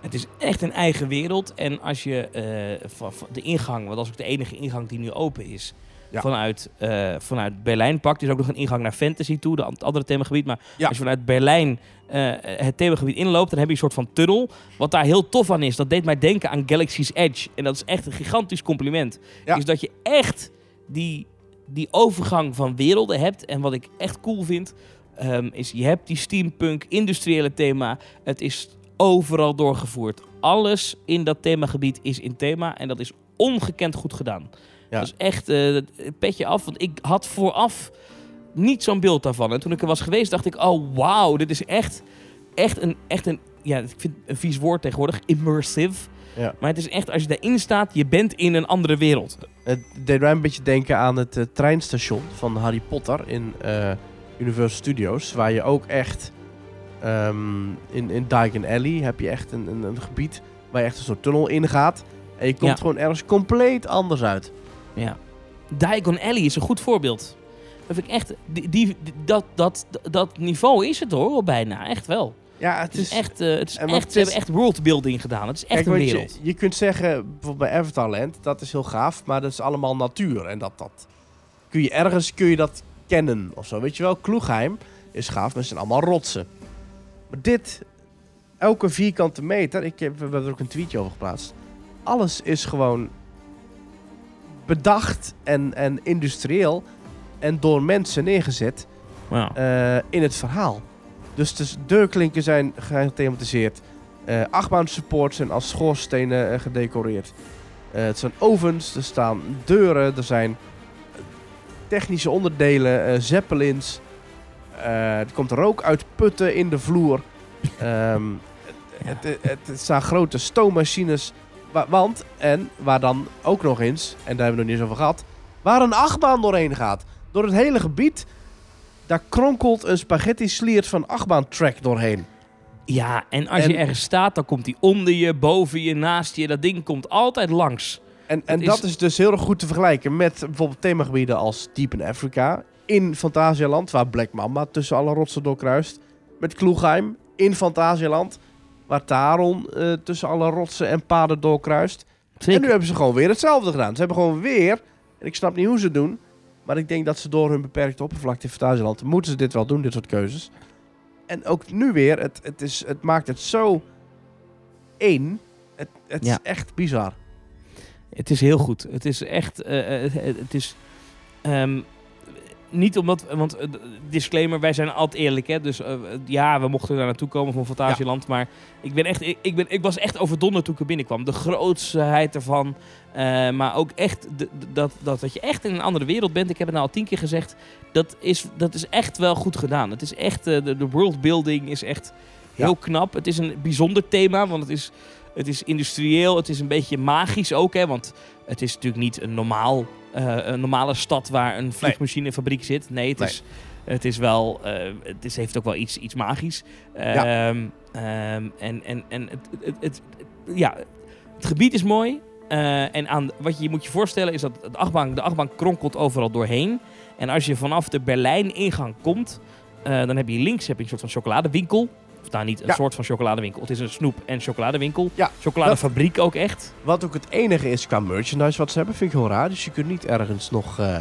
Het is echt een eigen wereld. En als je eh, de ingang, want dat is ook de enige ingang die nu open is, Ja. vanuit, eh, vanuit Berlijn pakt. Er is ook nog een ingang naar Fantasy toe, de, het andere themagebied. Maar Ja. als je vanuit Berlijn eh, het themagebied inloopt, dan heb je een soort van tunnel. Wat daar heel tof aan is, dat deed mij denken aan Galaxy's Edge. En dat is echt een gigantisch compliment. Ja. Is dat je echt die, die overgang van werelden hebt. En wat ik echt cool vind, ehm, is je hebt die steampunk industriële thema. Het is overal doorgevoerd. Alles in dat themagebied is in thema. En dat is ongekend goed gedaan. Ja. Is echt eh, het petje af. Want ik had vooraf niet zo'n beeld daarvan. En toen ik er was geweest, dacht ik... Oh, wauw, dit is echt, echt, een, echt een... Ja, ik vind het een vies woord tegenwoordig. Immersive. Ja. Maar het is echt, als je daarin staat, je bent in een andere wereld. Het deed mij een beetje denken aan het eh, treinstation van Harry Potter in eh, Universal Studios. Waar je ook echt ehm, in, in Diagon Alley heb je echt een, een, een gebied waar je echt een soort tunnel in gaat. En je komt Ja. gewoon ergens compleet anders uit. Ja. Diagon Alley is een goed voorbeeld. Dat vind ik echt... Die, die, dat, dat, dat niveau is het hoor, bijna. Echt wel. Ja, het Het is is echt... eh, het is echt het ze is- hebben echt worldbuilding gedaan. Het is echt Kijk, een wereld. Je, je kunt zeggen, bijvoorbeeld bij Avatarland, dat is heel gaaf, maar dat is allemaal natuur. En dat, dat kun je ergens kun je dat kennen of zo. Weet je wel, Kloegheim is gaaf, maar het zijn allemaal rotsen. Maar dit, elke vierkante meter, ik heb, we hebben er ook een tweetje over geplaatst. Alles is gewoon bedacht en, en industrieel en door mensen neergezet eh, in het verhaal. Dus de deurklinken zijn gethematiseerd. Eh achtbaansupports zijn als schoorstenen eh, gedecoreerd. Het zijn ovens, er staan deuren, er zijn technische onderdelen, zeppelins. Er komt rook uit putten in de vloer. Ehm, het, het, het, het staan grote stoommachines. Wa- want, en waar dan ook nog eens, en daar hebben we nog niet eens over gehad, waar een achtbaan doorheen gaat. Door het hele gebied daar kronkelt een spaghetti sliert van achtbaantrack doorheen. Ja, en als En- je ergens staat, dan komt die onder je, boven je, naast je. Dat ding komt altijd langs. En, en is- dat is dus heel erg goed te vergelijken met bijvoorbeeld themagebieden als Deep in Africa. In Fantasialand, waar Black Mamba tussen alle rotsen doorkruist. Met Kloegheim in Fantasialand, waar Taron eh, tussen alle rotsen en paden doorkruist. En nu hebben ze gewoon weer hetzelfde gedaan. Ze hebben gewoon weer, en ik snap niet hoe ze het doen, maar ik denk dat ze door hun beperkte oppervlakte in Fantasialand, moeten ze dit wel doen, dit soort keuzes. En ook nu weer, het, het, is, het maakt het zo één. Het, het Ja. is echt bizar. Het is heel goed. Het is echt. eh, eh, het, het is. ehm, niet omdat. Want eh, disclaimer, wij zijn altijd eerlijk. Hè? Dus eh, ja, we mochten daar naartoe komen van Fantasieland. Maar ik, ben echt, ik, ik, ben, ik was echt overdonderd toen ik er binnenkwam. De grootsheid ervan. eh, maar ook echt de- de- dat, dat, dat je echt in een andere wereld bent. Ik heb het nou al tien keer gezegd. Dat is, dat is echt wel goed gedaan. Het is echt. de, de worldbuilding is echt heel knap. Het is een bijzonder thema. Want het is. Het is industrieel, het is een beetje magisch ook, hè, want het is natuurlijk niet een, normaal, eh, een normale stad waar een vliegmachinefabriek zit. Nee, het, Nee. Is, het is wel, eh, het is, heeft ook wel iets, iets magisch. Ja. Ehm, ehm, en en, en het, het, ja, het gebied is mooi. eh, en aan, wat je je moet je voorstellen is dat de achtbaan, de achtbaan kronkelt overal doorheen. En als je vanaf de Berlijn-ingang komt, dan heb je links heb je een soort van chocoladewinkel. Of nou niet een Ja. soort van chocoladewinkel. Het is een snoep- en chocoladewinkel. Ja, Chocoladefabriek ook echt. Wat ook het enige is qua merchandise wat ze hebben, vind ik heel raar. Dus je kunt niet ergens nog, eh,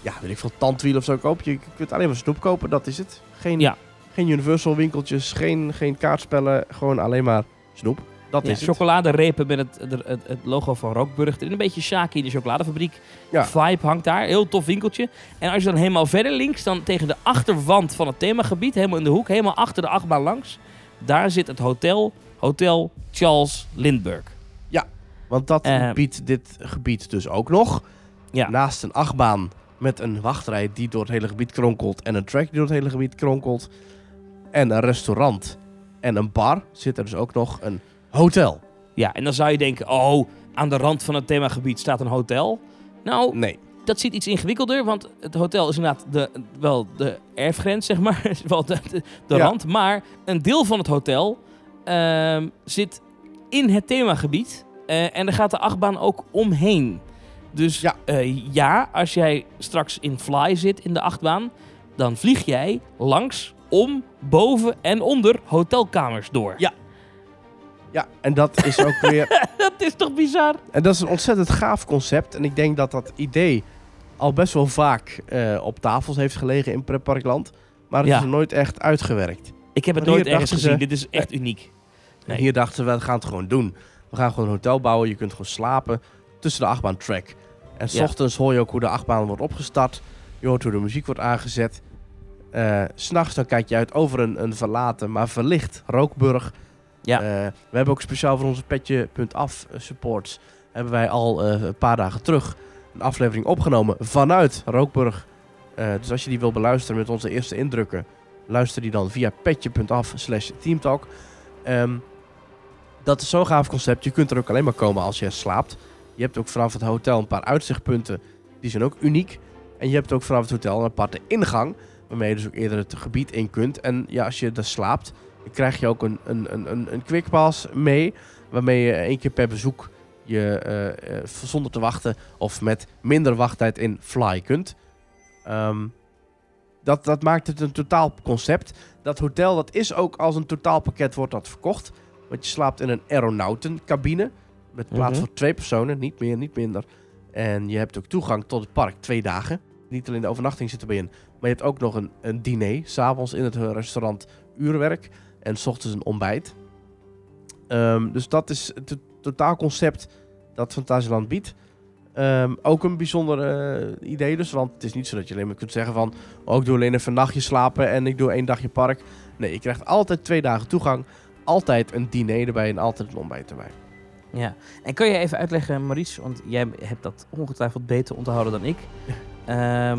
ja, weet ik veel, tandwielen of zo kopen. Je kunt alleen maar snoep kopen, dat is het. Geen, Ja. geen Universal winkeltjes, geen, geen kaartspellen, gewoon alleen maar snoep. Dat Ja, is chocoladerepen met het, het, het, het logo van Rookburg. erin. Een beetje Shaki in de chocoladefabriek. Ja. Vibe hangt daar. Heel tof winkeltje. En als je dan helemaal verder links, dan tegen de achterwand van het themagebied, helemaal in de hoek, helemaal achter de achtbaan langs, daar zit het hotel, Hotel Charles Lindbergh. Want dat Eh. biedt dit gebied dus ook nog. Ja. Naast een achtbaan met een wachtrij die door het hele gebied kronkelt. En een track die door het hele gebied kronkelt. En een restaurant en een bar zit er dus ook nog een hotel. Ja, en dan zou je denken, oh, aan de rand van het themagebied staat een hotel. Nou, Nee. dat zit iets ingewikkelder, want het hotel is inderdaad de, wel de erfgrens, zeg maar. Is wel de, de, de Ja. rand. Maar een deel van het hotel ehm, zit in het themagebied. eh, en daar gaat de achtbaan ook omheen. Dus Ja. ja. ja, als jij straks in Fly zit in de achtbaan, dan vlieg jij langs, om, boven en onder hotelkamers door. Ja. Ja, en dat is ook weer dat is toch bizar? En dat is een ontzettend gaaf concept. En ik denk dat dat idee al best wel vaak eh, op tafels heeft gelegen in Pretparkland. Maar het Ja. is er nooit echt uitgewerkt. Ik heb het nooit ergens ze- gezien. Dit is echt uniek. En hier dachten we, we gaan het gewoon doen. We gaan gewoon een hotel bouwen. Je kunt gewoon slapen tussen de achtbaantrack. En s Ja. ochtends hoor je ook hoe de achtbaan wordt opgestart. Je hoort hoe de muziek wordt aangezet. Eh, S S'nachts dan kijk je uit over een, een verlaten, maar verlicht Rookburg. Ja. Eh, we hebben ook speciaal voor onze petje.af supports... hebben wij al eh, een paar dagen terug een aflevering opgenomen vanuit Rookburg. Eh, dus als je die wil beluisteren met onze eerste indrukken... luister die dan via petje.af slash teamtalk. Ehm, dat is zo'n gaaf concept. Je kunt er ook alleen maar komen als je slaapt. Je hebt ook vanaf het hotel een paar uitzichtpunten. Die zijn ook uniek. En je hebt ook vanaf het hotel een aparte ingang. Waarmee je dus ook eerder het gebied in kunt. En ja, als je daar slaapt, krijg je ook een, een, een, een, quickpass mee. Waarmee je één keer per bezoek je eh, eh, zonder te wachten of met minder wachttijd in fly kunt. Ehm, dat, dat maakt het een totaal concept. Dat hotel dat is ook als een totaalpakket wordt dat verkocht. Want je slaapt in een aeronautencabine. Met plaats Mhm. voor twee personen, niet meer, niet minder. En je hebt ook toegang tot het park twee dagen. Niet alleen de overnachting zit erbij in. Maar je hebt ook nog een, een diner. S'avonds in het restaurant uurwerk. En s ochtends een ontbijt. Ehm, dus dat is het to- totaalconcept dat Fantasieland biedt. Ehm, ook een bijzonder eh, idee dus. Want het is niet zo dat je alleen maar kunt zeggen van... Oh, ik doe alleen even een nachtje slapen en ik doe één dagje park. Nee, je krijgt altijd twee dagen toegang. Altijd een diner erbij en altijd een ontbijt erbij. Ja. En kan je even uitleggen, Maurice, want jij hebt dat ongetwijfeld beter onthouden dan ik. Ehm,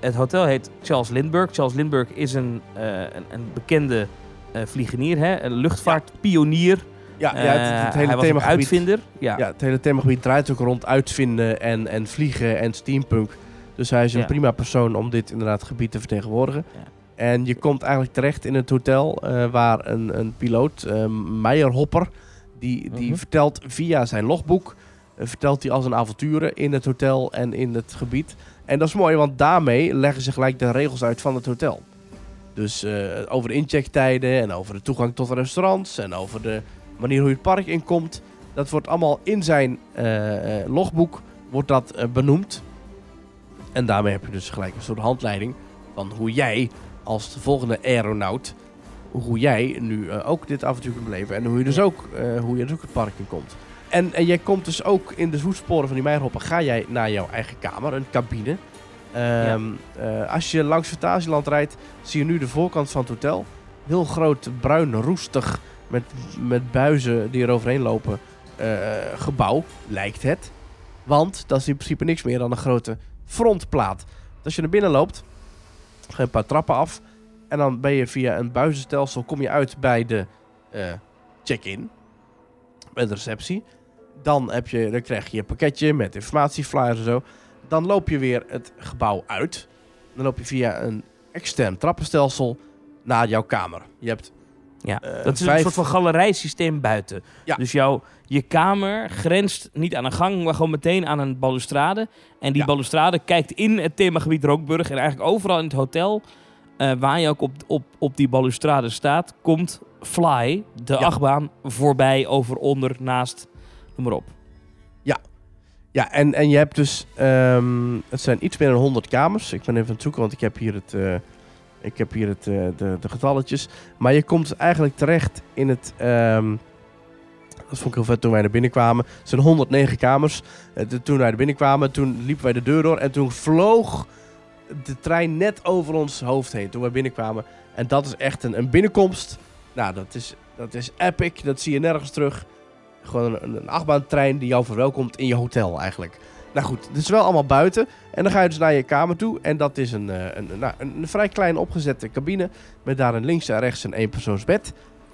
het hotel heet Charles Lindbergh. Charles Lindbergh is een, eh, een, een bekende vliegenier, hè? een luchtvaartpionier. Ja, ja Eh, het, het hele themagebied... uitvinder. Ja. Ja, het hele themagebied draait ook rond uitvinden en, en vliegen en steampunk. Dus hij is een Ja. prima persoon om dit inderdaad gebied te vertegenwoordigen. Ja. En je komt eigenlijk terecht in het hotel eh, waar een, een piloot, eh Meijer Hopper, die, die Mhm. vertelt via zijn logboek, eh, vertelt hij al zijn avonturen in het hotel en in het gebied. En dat is mooi, want daarmee leggen ze gelijk de regels uit van het hotel. Dus eh, over de inchecktijden en over de toegang tot de restaurants en over de manier hoe je het park inkomt. Dat wordt allemaal in zijn eh, eh, logboek wordt dat, benoemd. En daarmee heb je dus gelijk een soort handleiding van hoe jij als de volgende aeronaut, hoe jij nu ook dit avontuur kunt beleven. En hoe je dus ook, hoe je dus ook het park in komt. En, en jij komt dus ook in de voetsporen van die Meijerhoppen, ga jij naar jouw eigen kamer, een cabine. Ehm, eh, als je langs Fantasieland rijdt, zie je nu de voorkant van het hotel. Heel groot, bruin, roestig, met, met buizen die er overheen lopen. eh, gebouw, lijkt het. Want dat is in principe niks meer dan een grote frontplaat. Als je naar binnen loopt, ga je een paar trappen af. En dan ben je via een buizenstelsel, kom je uit bij de eh, check-in. Bij de receptie. Dan, heb je, dan krijg je een pakketje met informatieflyers en zo. Dan loop je weer het gebouw uit. Dan loop je via een extern trappenstelsel naar jouw kamer. Je hebt Ja, Eh, dat is vijf- een soort van galerijsysteem buiten. Ja. Dus jouw, je kamer grenst niet aan een gang, maar gewoon meteen aan een balustrade. En die Ja. balustrade kijkt in het themagebied Rookburg. En eigenlijk overal in het hotel, eh, waar je ook op, op, op die balustrade staat, komt Fly, de Ja. achtbaan, voorbij, over, onder, naast, noem maar op. Ja, en, en je hebt dus... ehm, het zijn iets meer dan 100 kamers. Ik ben even aan het zoeken, want ik heb hier, het, eh, ik heb hier het, eh, de, de getalletjes. Maar je komt eigenlijk terecht in het... ehm, dat vond ik heel vet toen wij naar binnen kwamen. Het zijn 109 kamers. Eh, toen wij er binnenkwamen, toen liepen wij de deur door. En toen vloog de trein net over ons hoofd heen toen wij binnenkwamen. En dat is echt een, een binnenkomst. Nou, dat is, dat is epic. Dat zie je nergens terug. Gewoon een, een achtbaantrein die jou verwelkomt in je hotel eigenlijk. Nou goed, het is wel allemaal buiten. En dan ga je dus naar je kamer toe. En dat is een, eh, een, nou, een, een vrij klein opgezette cabine. Met daar een links en rechts een eenpersoonsbed.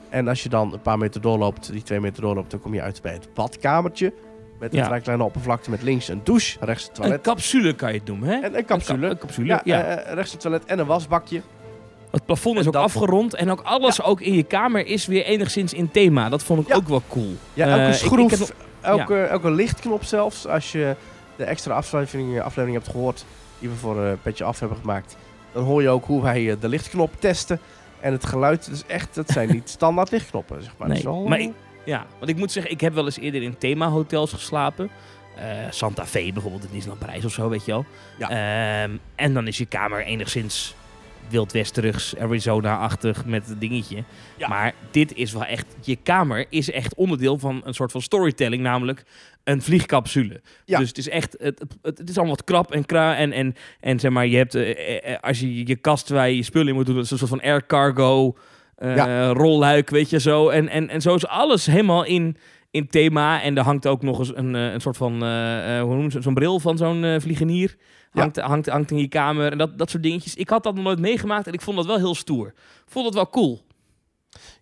En als je dan een paar meter doorloopt, die twee meter doorloopt, dan kom je uit bij het badkamertje. Met een Ja. vrij kleine oppervlakte met links een douche, rechts een Een toilet. capsule kan je het noemen, hè? En een capsule. Een, een capsule, ja, ja. eh, rechts een toilet en een wasbakje. Het plafond is ook dat- afgerond en ook alles ook in je kamer is weer enigszins in thema. Dat vond ik Ja. ook wel cool. Ja, Eh, elke ik- ik schroef, heb elke, elke lichtknop zelfs. Als je de extra aflevering, aflevering hebt gehoord die we voor eh Petje Af hebben gemaakt, dan hoor je ook hoe wij eh, de lichtknop testen. En het geluid is echt, dat zijn niet standaard lichtknoppen, zeg maar. Nee, maar ik- Ja, want ik moet zeggen, ik heb wel eens eerder in themahotels geslapen. Eh, Santa Fe bijvoorbeeld, in Disneyland Parijs of zo, weet je wel. Ja. Ehm, en dan is je kamer enigszins Wild Westerugs, Arizona-achtig met het dingetje. Ja. Maar dit is wel echt, je kamer is echt onderdeel van een soort van storytelling, namelijk een vliegcapsule. Ja. Dus het is echt, het, het, het is allemaal wat krap en kra en, en, en zeg maar, je hebt, eh, eh, eh, als je je kast waar je je spullen in moet doen, dat is een soort van air cargo, eh, Ja. rolluik, weet je zo. En, en, en zo is alles helemaal in, in thema. En er hangt ook nog eens een, een soort van, eh, hoe ze het, zo'n bril van zo'n vliegenier. Ja. Hangt, hangt, hangt in je kamer en dat, dat soort dingetjes. Ik had dat nog nooit meegemaakt en ik vond dat wel heel stoer. Ik vond dat wel cool.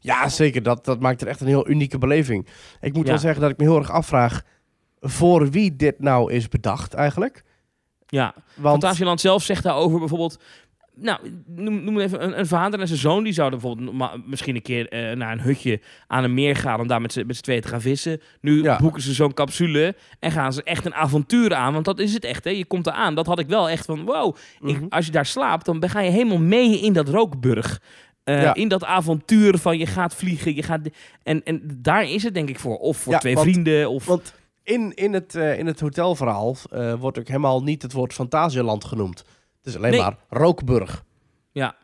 Ja, zeker. Dat, dat maakt er echt een heel unieke beleving. Ik moet Ja. wel zeggen dat ik me heel erg afvraag voor wie dit nou is bedacht eigenlijk. Ja, Want Fantasieland zelf zegt daarover bijvoorbeeld... Nou, noem, noem even een, een vader en zijn zoon. Die zouden bijvoorbeeld misschien een keer eh, naar een hutje aan een meer gaan... om daar met z'n tweeën te gaan vissen. Nu Ja. boeken ze zo'n capsule en gaan ze echt een avontuur aan. Want dat is het echt, hè. Je komt eraan. Dat had ik wel echt van, wow. Ik, Mhm. als je daar slaapt, dan ben- ga je helemaal mee in dat rookburg. Eh, Ja. In dat avontuur van je gaat vliegen. Je gaat, en, en daar is het denk ik voor. Of voor Ja, twee want- vrienden. Of, Want in, in, het, eh, in het hotelverhaal wordt ook helemaal niet het woord Fantasieland genoemd. Het is alleen Nee. maar Rookburg. Ja.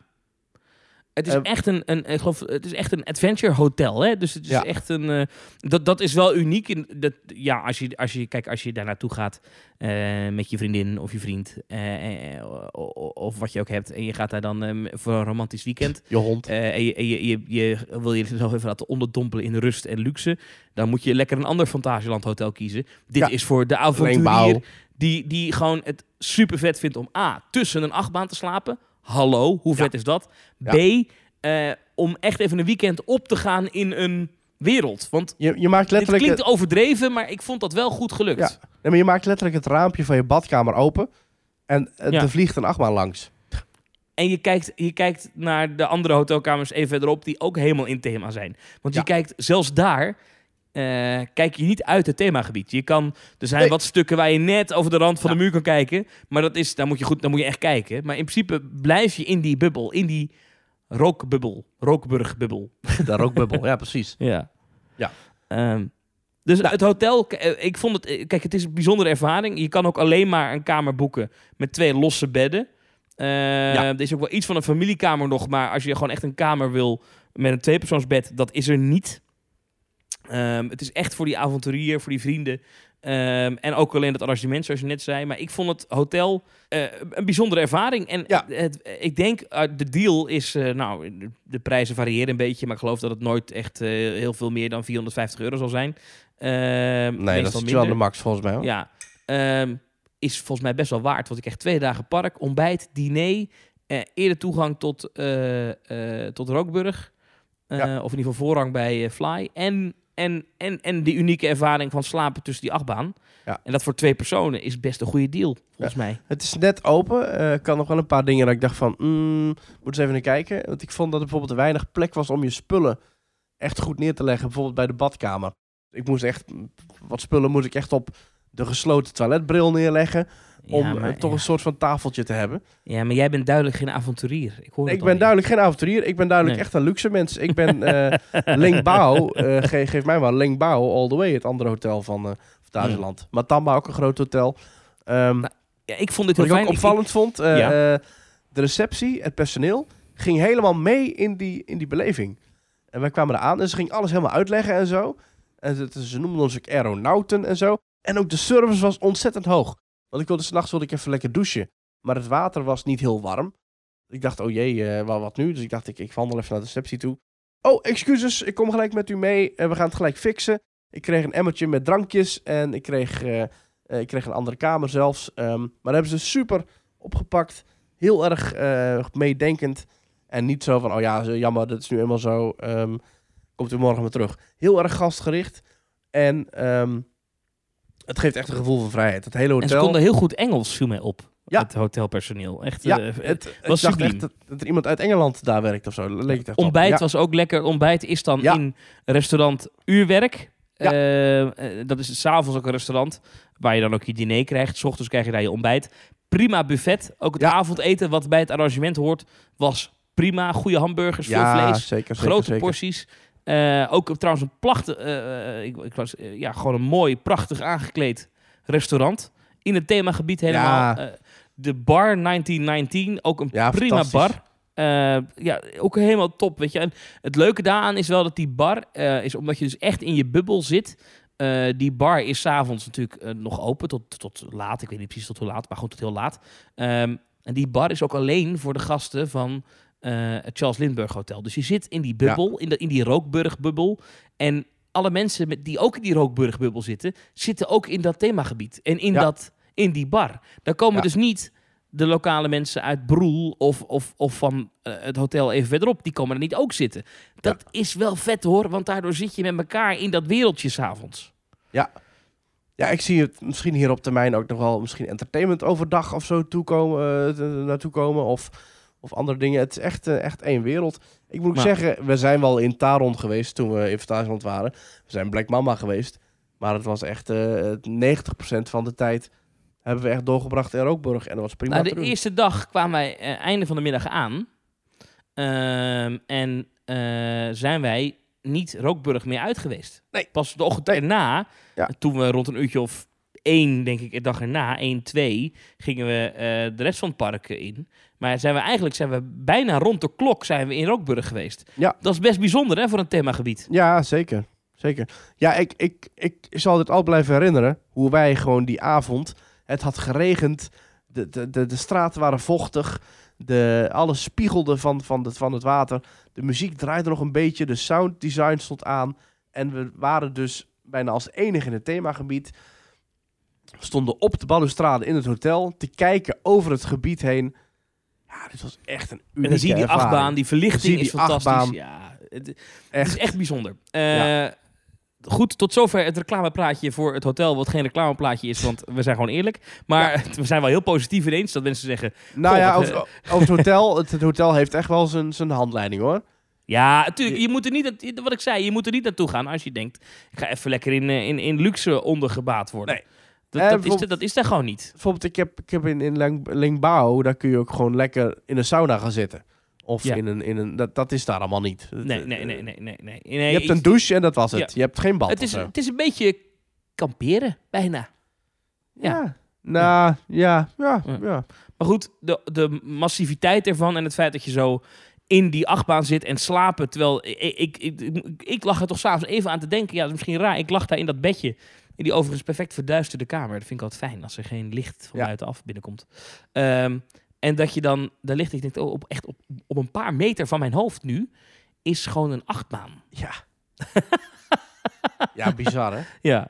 Het is, Eh, echt een, een, ik geloof, het is echt een adventure hotel. Hè? Dus het is Ja. echt een. eh, dat, dat is wel uniek. In, dat, ja, als je, als je, kijk, als je daar naartoe gaat eh, met je vriendin of je vriend. eh, of wat je ook hebt. En je gaat daar dan eh, voor een romantisch weekend. Je hond. eh, en je, en je, je, je wil je jezelf even laten onderdompelen in rust en luxe. Dan moet je lekker een ander Fantasieland hotel kiezen. Dit Ja. is voor de avonturier. Die, die gewoon het super vet vindt om A, tussen een achtbaan te slapen. Hallo, hoe Ja. vet is dat? Ja. B, eh, om echt even een weekend op te gaan in een wereld. Want Je, je maakt letterlijk... klinkt overdreven, maar ik vond dat wel goed gelukt. Ja. Nee, maar je maakt letterlijk het raampje van je badkamer open. En eh, Ja. er vliegt een achtbaan langs. En je kijkt, je kijkt naar de andere hotelkamers even verderop, die ook helemaal in thema zijn. Want je Ja. kijkt, zelfs daar, eh, kijk je niet uit het themagebied. Je kan, er zijn Nee. wat stukken waar je net over de rand van Ja. de muur kan kijken. Maar dat is, daar moet je goed, daar moet je echt kijken. Maar in principe blijf je in die bubbel, in die rookbubbel, rookburgbubbel. De rookbubbel, ja precies. Ja. Ja. Ehm, dus het hotel, eh, ik vond het, eh, kijk, het is een bijzondere ervaring. Je kan ook alleen maar een kamer boeken met twee losse bedden. Ja. Er is ook wel iets van een familiekamer nog, maar als je gewoon echt een kamer wil met een tweepersoonsbed, dat is er niet. Ehm, het is echt voor die avonturier, voor die vrienden. Ehm, en ook alleen het arrangement, zoals je net zei. Maar ik vond het hotel eh, een bijzondere ervaring. En Ja. het, ik denk, eh, de deal is... eh, nou, de, prijzen variëren een beetje. Maar ik geloof dat het nooit echt heel veel meer dan 450 euro zal zijn. Ehm, Nee, dat is wel de max volgens mij. Hoor. Ja, ehm, is volgens mij best wel waard. Want ik krijg twee dagen park, ontbijt, diner, eh, eerder toegang tot, tot Rookburg. Ja. Of in ieder geval voorrang bij Fly. En, en, en, en die unieke ervaring van slapen tussen die achtbaan. Ja. En dat voor twee personen is best een goede deal, volgens mij. Het is net open. Ik kan nog wel een paar dingen dat ik dacht van... Mm, moet eens even naar kijken. Want ik vond dat er bijvoorbeeld weinig plek was om je spullen echt goed neer te leggen. Bijvoorbeeld bij de badkamer. Ik moest echt... Wat spullen moest ik echt op de gesloten toiletbril neerleggen. Om ja, eh, maar, toch ja. een soort van tafeltje te hebben. ja, maar jij bent duidelijk geen avonturier. Ik, hoor Ik ben duidelijk geen avonturier. Ik ben duidelijk Nee. echt een luxe mens. Ik ben eh Ling Bao. eh, ge- geef mij maar Ling Bao all the way. Het andere hotel van eh Fantasieland. Matamba ook een groot hotel. Ehm, Nou, Ja, ik vond dit wat heel ik ook. Ik- opvallend vond. Ja. de receptie, het personeel, ging helemaal mee in die, in die beleving. En wij kwamen eraan en ze ging alles helemaal uitleggen en zo. En ze, ze noemden ons ook aeronauten en zo. En ook de service was ontzettend hoog. Want ik wilde s'nachts wilde ik even lekker douchen. Maar het water was niet heel warm. Ik dacht, oh jee, eh, wat, nu? Dus ik dacht, ik, ik wandel even naar de receptie toe. Oh, excuses, ik kom gelijk met u mee. we gaan het gelijk fixen. Ik kreeg een emmertje met drankjes. En ik kreeg eh, Eh, ik kreeg een andere kamer zelfs. Ehm, maar daar hebben ze super opgepakt. Heel erg meedenkend. En niet zo van, oh ja, jammer, dat is nu eenmaal zo. Ehm, komt u morgen maar terug. Heel erg gastgericht. En ehm, het geeft echt een gevoel van vrijheid. Het hele En ze hotel... konden heel goed Engels, viel mij op. Ja. Het hotelpersoneel. Echt, ja, eh, het, was ik dacht subliem. echt dat, dat er iemand uit Engeland daar werkt of zo. Leek het echt ontbijt Ja. was ook lekker. Ontbijt is dan Ja. in restaurant Uurwerk. Ja. Eh, eh, dat is s'avonds ook een restaurant waar je dan ook je diner krijgt. S ochtends krijg je daar je ontbijt. Prima buffet. Ook het Ja. avondeten wat bij het arrangement hoort was prima. Goede hamburgers, veel ja, vlees. zeker, zeker, grote zeker. porties. Eh, ook trouwens een prachtig, eh, ik, ik was, eh, ja, gewoon een mooi, prachtig aangekleed restaurant. In het themagebied helemaal. Ja. Eh, de bar 1919, ook een Ja, prima bar. Eh, ja, ook helemaal top, weet je. En het leuke daaraan is wel dat die bar, eh, is omdat je dus echt in je bubbel zit. Eh, die bar is s'avonds natuurlijk eh, nog open tot, tot laat. Ik weet niet precies tot hoe laat, maar goed, tot heel laat. Ehm, en die bar is ook alleen voor de gasten van eh, het Charles Lindbergh Hotel. Dus je zit in die bubbel, in, de, in die Rookburg-bubbel. En alle mensen met, die ook in die Rookburg-bubbel zitten, zitten ook in dat themagebied. En in, Ja. dat, in die bar. Daar komen Ja. dus niet de lokale mensen uit Broel of, of, of van eh, het hotel even verderop. Die komen er niet ook zitten. Dat is wel vet hoor, want daardoor zit je met elkaar in dat wereldje s'avonds. Ja, ik zie het misschien hier op termijn ook nog wel misschien entertainment overdag of zo toekomen, eh, naartoe komen. Of, of andere dingen. Het is echt, eh, echt één wereld. Ik moet Maar- zeggen, we zijn wel in Taron geweest toen we in Fantasieland waren. We zijn Black Mama geweest. Maar het was echt eh 90% van de tijd hebben we echt doorgebracht in Rookburg. En dat was prima Nou, de eerste dag kwamen wij eh, einde van de middag aan. Ehm, en eh, zijn wij niet Rookburg meer uit geweest. Nee. Pas de ochtend erna, Ja. toen we rond een uurtje of één, denk ik, de dag erna, één, twee, gingen we eh, de rest van het park in. Maar zijn we eigenlijk zijn we bijna rond de klok zijn we in Rookburg geweest. Ja. Dat is best bijzonder hè, voor een themagebied. Ja, zeker. Zeker. Ja, ik, ik, ik zal dit al blijven herinneren. Hoe wij gewoon die avond. Het had geregend. De, de, de, de straten waren vochtig. De, alles spiegelde van, van, het, van het water. De muziek draaide nog een beetje. De sound design stond aan. En we waren dus bijna als enige in het themagebied. Stonden op de balustrade in het hotel. Te kijken over het gebied heen. Ja, dit was echt een unieke En dan zie je die ervaring. achtbaan, die verlichting is fantastisch. achtbaan. Ja, het, het Echt. is echt bijzonder. Eh, Ja. Goed, tot zover het reclameplaatje voor het hotel, wat geen reclameplaatje is, want we zijn gewoon eerlijk. Maar we zijn wel heel positief ineens, dat mensen zeggen... Nou ja, wat, over, over het hotel. Het, het hotel heeft echt wel zijn, zijn handleiding hoor. Ja, natuurlijk, je moet er niet, wat ik zei, je moet er niet naartoe gaan als je denkt, ik ga even lekker in, eh, in, in luxe ondergebaat worden. Nee. Dat, Eh, dat, is, dat is daar gewoon niet. Bijvoorbeeld, ik heb, ik heb in, in Ling- Lingbao, daar kun je ook gewoon lekker in een sauna gaan zitten. Of Ja. in een, in een dat, dat is daar allemaal niet. Nee, nee, nee, nee, nee. nee. Je hebt ik- een douche en dat was het. Ja. Je hebt geen bad het, is, het is een beetje kamperen, bijna. Ja. Ja. Nou, ja, ja, Ja. ja. Maar goed, de, de massiviteit ervan en het feit dat je zo in die achtbaan zit en slapen. Terwijl ik, ik, ik, ik, ik lag er toch s'avonds even aan te denken. Ja, dat is misschien raar. Ik lag daar in dat bedje. In die overigens perfect verduisterde kamer. Dat vind ik altijd fijn als er geen licht van buitenaf binnenkomt. Ehm, en dat je dan daar ligt. Ik denk, oh, op, echt op, op een paar meter van mijn hoofd nu is gewoon een achtbaan. Ja. ja, bizar hè? Ja.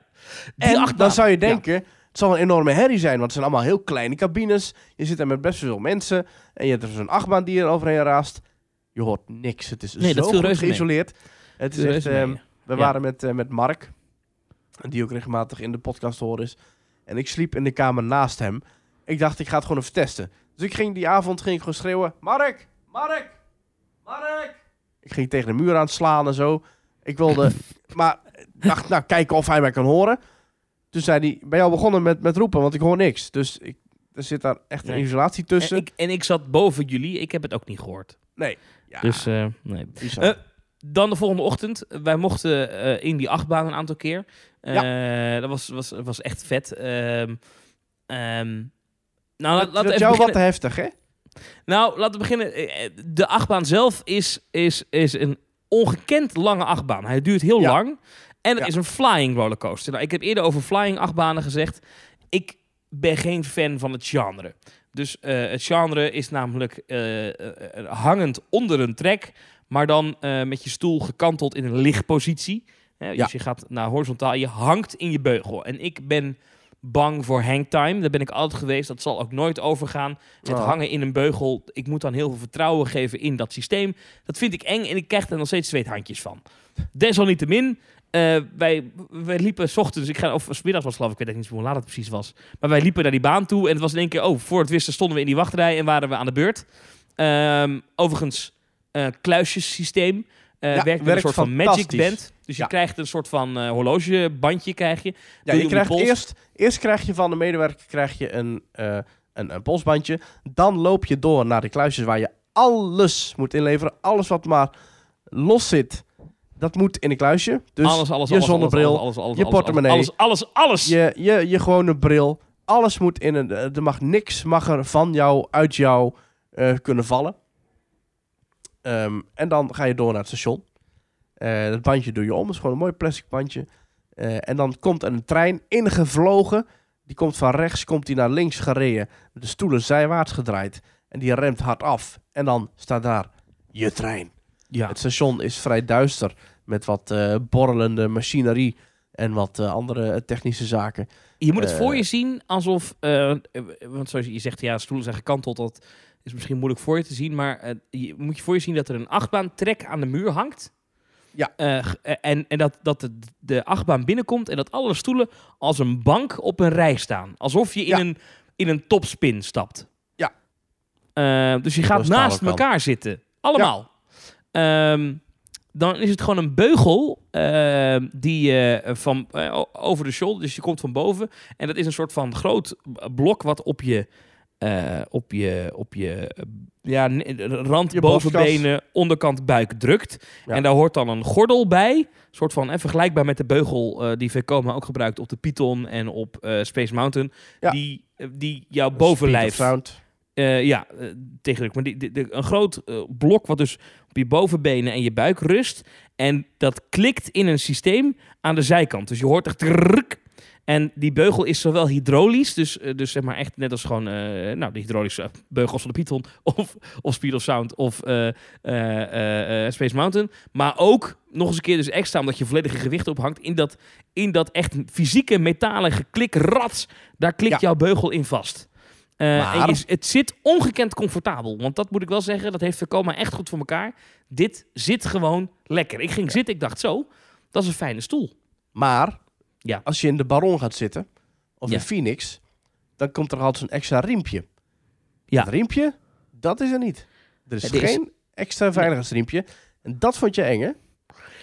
Die En achtbaan. dan zou je Ja. denken, het zal een enorme herrie zijn, want het zijn allemaal heel kleine cabines. Je zit er met best veel mensen en je hebt er zo'n achtbaan die er overheen raast. Je hoort niks. Het is Nee, zo goed mee. geïsoleerd. Het is echt, ehm, we Ja. waren met, eh, met Mark, die ook regelmatig in de podcast te horen is. En ik sliep in de kamer naast hem. Ik dacht, ik ga het gewoon even testen. Dus ik ging die avond ging ik gewoon schreeuwen, Mark, Mark, Mark. Ik ging tegen de muur aan slaan en zo. Ik wilde, maar ik dacht, nou, kijken of hij mij kan horen. Toen zei hij, ben je al begonnen met, met roepen, want ik hoor niks. Dus ik, er zit daar echt een isolatie tussen. En ik, en ik zat boven jullie. Ik heb het ook niet gehoord. nee. Ja, Dus eh, nee. Eh, Dan de volgende ochtend. Wij mochten eh, in die achtbaan een aantal keer. Eh, Dat was, was, was echt vet. Ehm, nou, laat, dat we is jou wat te heftig, hè? Nou, laten we beginnen. Eh, De achtbaan zelf is, is, is een ongekend lange achtbaan. Hij duurt heel Ja. lang. En het Ja. is een flying rollercoaster. Nou, ik heb eerder over flying achtbanen gezegd. Ik ben geen fan van het genre. Dus eh, het genre is namelijk eh, eh, eh, hangend onder een trek, maar dan eh, met je stoel gekanteld in een lichtpositie. Hè, Ja. Dus je gaat naar horizontaal, je hangt in je beugel. En ik ben bang voor hangtime. Daar ben ik altijd geweest. Dat zal ook nooit overgaan. Het Oh. hangen in een beugel. Ik moet dan heel veel vertrouwen geven in dat systeem. Dat vind ik eng en ik krijg er nog steeds zweethandjes van. Desalniettemin, eh wij, wij liepen 's ochtends, ik ga, of 's middags was het geloof ik, ik weet niet hoe laat het precies was. Maar wij liepen naar die baan toe en het was in één keer, oh, voor het wisten stonden we in die wachtrij en waren we aan de beurt. Ehm, overigens, eh kluisjesysteem. Ja, werkt een soort van magic band. Dus je Ja. krijgt een soort van eh, horlogebandje krijg je. Ja, je krijgt eerst, eerst krijg je van de medewerker krijg je een, eh, een, een polsbandje. Dan loop je door naar de kluisjes waar je alles moet inleveren. Alles wat maar los zit, dat moet in een kluisje. Dus alles, alles, je alles, zonnebril, alles, alles, alles, je portemonnee, Alles, alles, alles. je, je, je gewone bril. Alles moet in een... Er mag niks mag er van jou, uit jou kunnen vallen. Ehm, en dan ga je door naar het station. Eh dat bandje doe je om. Het is gewoon een mooi plastic bandje. Eh, en dan komt er een trein ingevlogen. Die komt van rechts, komt die naar links gereden. De stoelen zijwaarts gedraaid. En die remt hard af. En dan staat daar je trein. Ja. Het station is vrij duister. Met wat eh, borrelende machinerie. En wat eh, andere eh, technische zaken. Je moet het Eh, voor je zien alsof, want zoals je zegt, ja, stoelen zijn gekanteld, dat is misschien moeilijk voor je te zien, maar je moet je voor je zien dat er een achtbaantrek aan de muur hangt. Ja. En en dat, dat de, de achtbaan binnenkomt en dat alle stoelen als een bank op een rij staan. Alsof je in, Ja. een, in een topspin stapt. Ja. Dus je gaat naast elkaar zitten. Allemaal. Ehm, dan is het gewoon een beugel ehm, die je van eh, over de shoulder, dus je komt van boven. En dat is een soort van groot blok wat op je, eh, op je, op je eh, ja, rand, Je bovenbenen, onderkant buik drukt. Ja. En daar hoort dan een gordel bij. Een soort van eh, vergelijkbaar met de beugel eh, die Vekoma ook gebruikt op de Python en op eh, Space Mountain. Ja. Die, eh, die jouw bovenlijf Eh, ja, tegendruk. Maar die, die- die- een groot eh, blok wat dus op je bovenbenen en je buik rust. En dat klikt in een systeem aan de zijkant. Dus je hoort echt... trrrk. En die beugel is zowel hydraulisch, dus, dus zeg maar echt net als gewoon nou, de hydraulische beugels van de Python of, of Speed of Sound of Space Mountain. Maar ook nog eens een keer dus extra, omdat je volledige gewicht ophangt, in dat, in dat echt fysieke metalen geklik rats, daar klikt Ja. jouw beugel in vast. Eh, het zit ongekend comfortabel. Want dat moet ik wel zeggen, dat heeft Vekoma echt goed voor elkaar. Dit zit gewoon lekker. Ik ging zitten, ik dacht zo, dat is een fijne stoel. Maar Ja. als je in de Baron gaat zitten, of Ja. in Phoenix, dan komt er altijd zo'n extra riempje. Ja. Dat riempje, dat is er niet. Er is er is- geen extra veiligheidsriempje. En dat vond je eng, hè?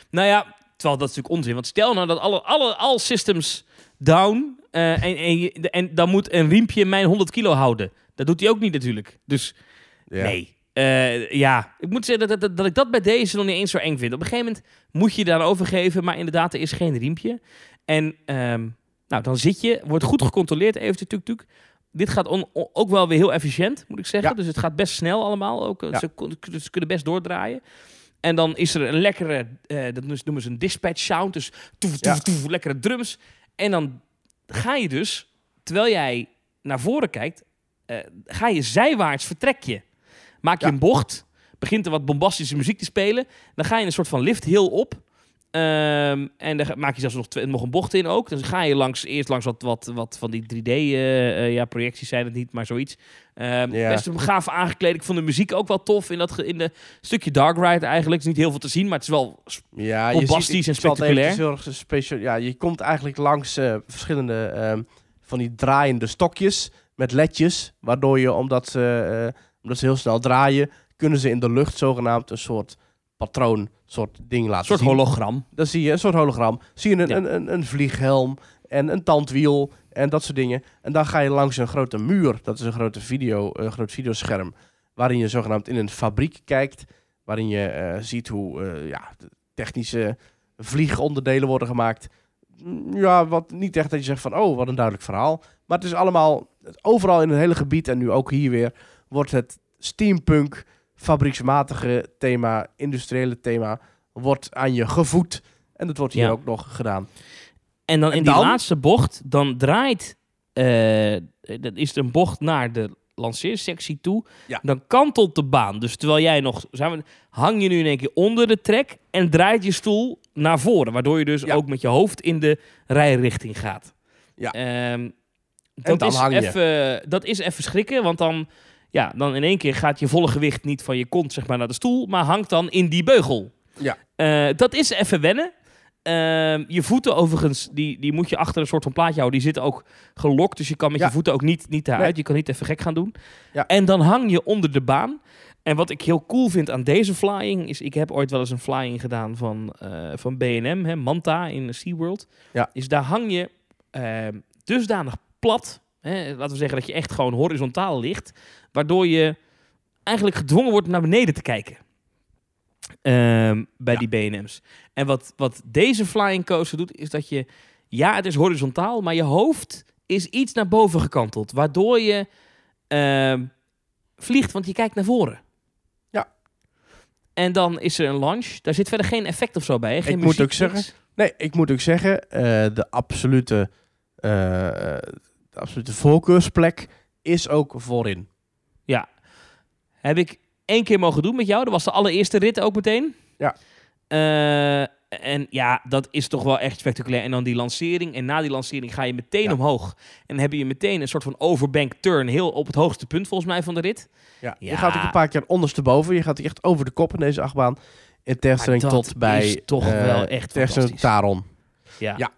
Nou ja, terwijl dat is natuurlijk onzin. Want stel nou dat alle, alle all systems down eh, en, en, dan moet een riempje mijn 100 kilo houden. Dat doet hij ook niet natuurlijk. Dus Ja. nee. Eh, ja, ik moet zeggen dat, dat, dat ik dat bij deze nog niet eens zo eng vind. Op een gegeven moment moet je daar overgeven, maar inderdaad, er is geen riempje. En ehm, nou, dan zit je, wordt goed gecontroleerd, even tuk tuk. Dit gaat on- on- ook wel weer heel efficiënt, moet ik zeggen. Ja. Dus het gaat best snel allemaal. Ook, Ja. ze, kunnen best doordraaien. En dan is er een lekkere, eh, dat noemen ze een dispatch sound. Dus toef, toef, Ja. toef, lekkere drums. En dan ga je dus, terwijl jij naar voren kijkt, eh, ga je zijwaarts vertrek je. Maak je Ja. een bocht, begint er wat bombastische muziek te spelen. Dan ga je een soort van lift heel op. Ehm, en dan ga- maak je zelfs nog, twee- nog een bocht in ook. Dus dan ga je langs, eerst langs wat, wat, wat van die 3D, eh, eh, ja, projecties zijn het niet, maar zoiets. Ehm Ja. Best gaaf aangekleed. Ik vond de muziek ook wel tof in dat in de stukje Dark Ride eigenlijk. Het is niet heel veel te zien, maar het is wel Ja, Bombastisch en ik zal het spectaculair. eventjes heel erg speciaal- Ja, je komt eigenlijk langs eh, verschillende ehm, van die draaiende stokjes met ledjes. Waardoor je, omdat ze, omdat ze heel snel draaien, kunnen ze in de lucht zogenaamd een soort patroon, soort ding laten een soort zien. hologram. Dan zie je een soort hologram. Zie je een, Ja. een, een, een vlieghelm en een tandwiel en dat soort dingen. En dan ga je langs een grote muur. Dat is een grote video, een groot videoscherm. Waarin je zogenaamd in een fabriek kijkt. Waarin je eh, ziet hoe eh, ja, de technische vliegonderdelen worden gemaakt. Mm, Ja, wat niet echt dat je zegt van, oh, wat een duidelijk verhaal. Maar het is allemaal, overal in het hele gebied en nu ook hier weer, wordt het steampunk, fabrieksmatige thema, industriële thema, wordt aan je gevoed. En dat wordt hier Ja. ook nog gedaan. En dan En in die laatste bocht, dan draait, eh, dat is een bocht naar de lanceersectie toe. Ja. Dan kantelt de baan. Dus terwijl jij nog, zijn we, hang je nu in één keer onder de trek en draait je stoel naar voren. Waardoor je dus Ja. ook met je hoofd in de rijrichting gaat. Ja. Ehm, dat, dan is hang je. even, dat is even schrikken, want dan, ja, dan in één keer gaat je volle gewicht niet van je kont zeg maar, naar de stoel, maar hangt dan in die beugel. Ja. Eh, dat is even wennen. Ehm, je voeten overigens, die, die moet je achter een soort van plaatje houden. Die zitten ook gelokt, dus je kan met Ja. je voeten ook niet, niet. Nee. Je kan niet even gek gaan doen. Ja. En dan hang je onder de baan. En wat ik heel cool vind aan deze flying, is ik heb ooit wel eens een flying gedaan van, eh, van B&M, hè, Manta in SeaWorld. Ja. Is daar hang je ehm, dusdanig plat, hè, laten we zeggen dat je echt gewoon horizontaal ligt, waardoor je eigenlijk gedwongen wordt naar beneden te kijken. Ehm, bij Ja. die B&M's. En wat, wat deze flying coaster doet, is dat je... Ja, het is horizontaal, maar je hoofd is iets naar boven gekanteld. Waardoor je ehm, vliegt, want je kijkt naar voren. Ja. En dan is er een launch. Daar zit verder geen effect of zo bij. Hè? Geen Ik moet ook zeggen. Nee, ik moet ook zeggen, eh, de absolute, eh, de absolute voorkeursplek is ook voorin. Heb ik één keer mogen doen met jou. Dat was de allereerste rit ook meteen. Ja. Eh, en ja, dat is toch wel echt spectaculair. En dan die lancering. En na die lancering ga je meteen Ja. omhoog. En heb je meteen een soort van overbank turn. Heel op het hoogste punt volgens mij van de rit. Ja. Ja. Je gaat ook een paar keer ondersteboven. Je gaat echt over de kop in deze achtbaan. In tegenstelling Maar dat tot bij is toch eh, wel echt tegenstelling. Taron. Ja. Ja.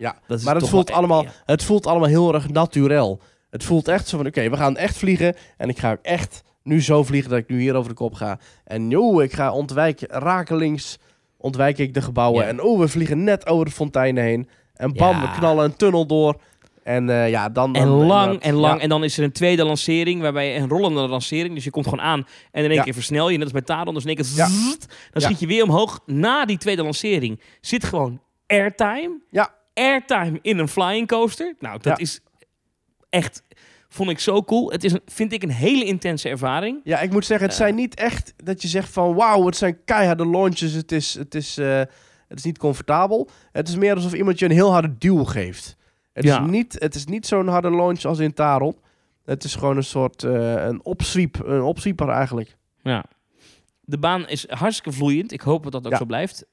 Ja, Dat maar het voelt, wel- allemaal, ja. het voelt allemaal heel erg naturel. Het voelt echt zo van, oké, we gaan echt vliegen. En ik ga ook echt nu zo vliegen dat ik nu hier over de kop ga. En joh, ik ga ontwijken, rakelings ontwijk ik de gebouwen. Ja. En oh, we vliegen net over de fonteinen heen. En bam, Ja. we knallen een tunnel door. En eh, ja, dan... En dan- lang inderdaad, en lang. ja. En dan is er een tweede lancering, waarbij een rollende lancering. Dus je komt gewoon aan en in één Ja. keer versnel je. Net als bij Taron. Dus in één keer zzzt, dan schiet je weer omhoog. Na die tweede lancering zit gewoon airtime. Ja. Airtime in een flying coaster. Nou, dat Ja. is echt... Vond ik zo cool. Het is, een, vind ik, een hele intense ervaring. Ja, ik moet zeggen, het Eh. zijn niet echt dat je zegt van... Wauw, het zijn keiharde launches. Het is, het, is, eh, het is niet comfortabel. Het is meer alsof iemand je een heel harde duw geeft. Het Ja. is niet, het is niet zo'n harde launch als in Taron. Het is gewoon een soort eh, een opswiep, een opswieper eigenlijk. Ja. De baan is hartstikke vloeiend. Ik hoop dat dat ook Ja. zo blijft.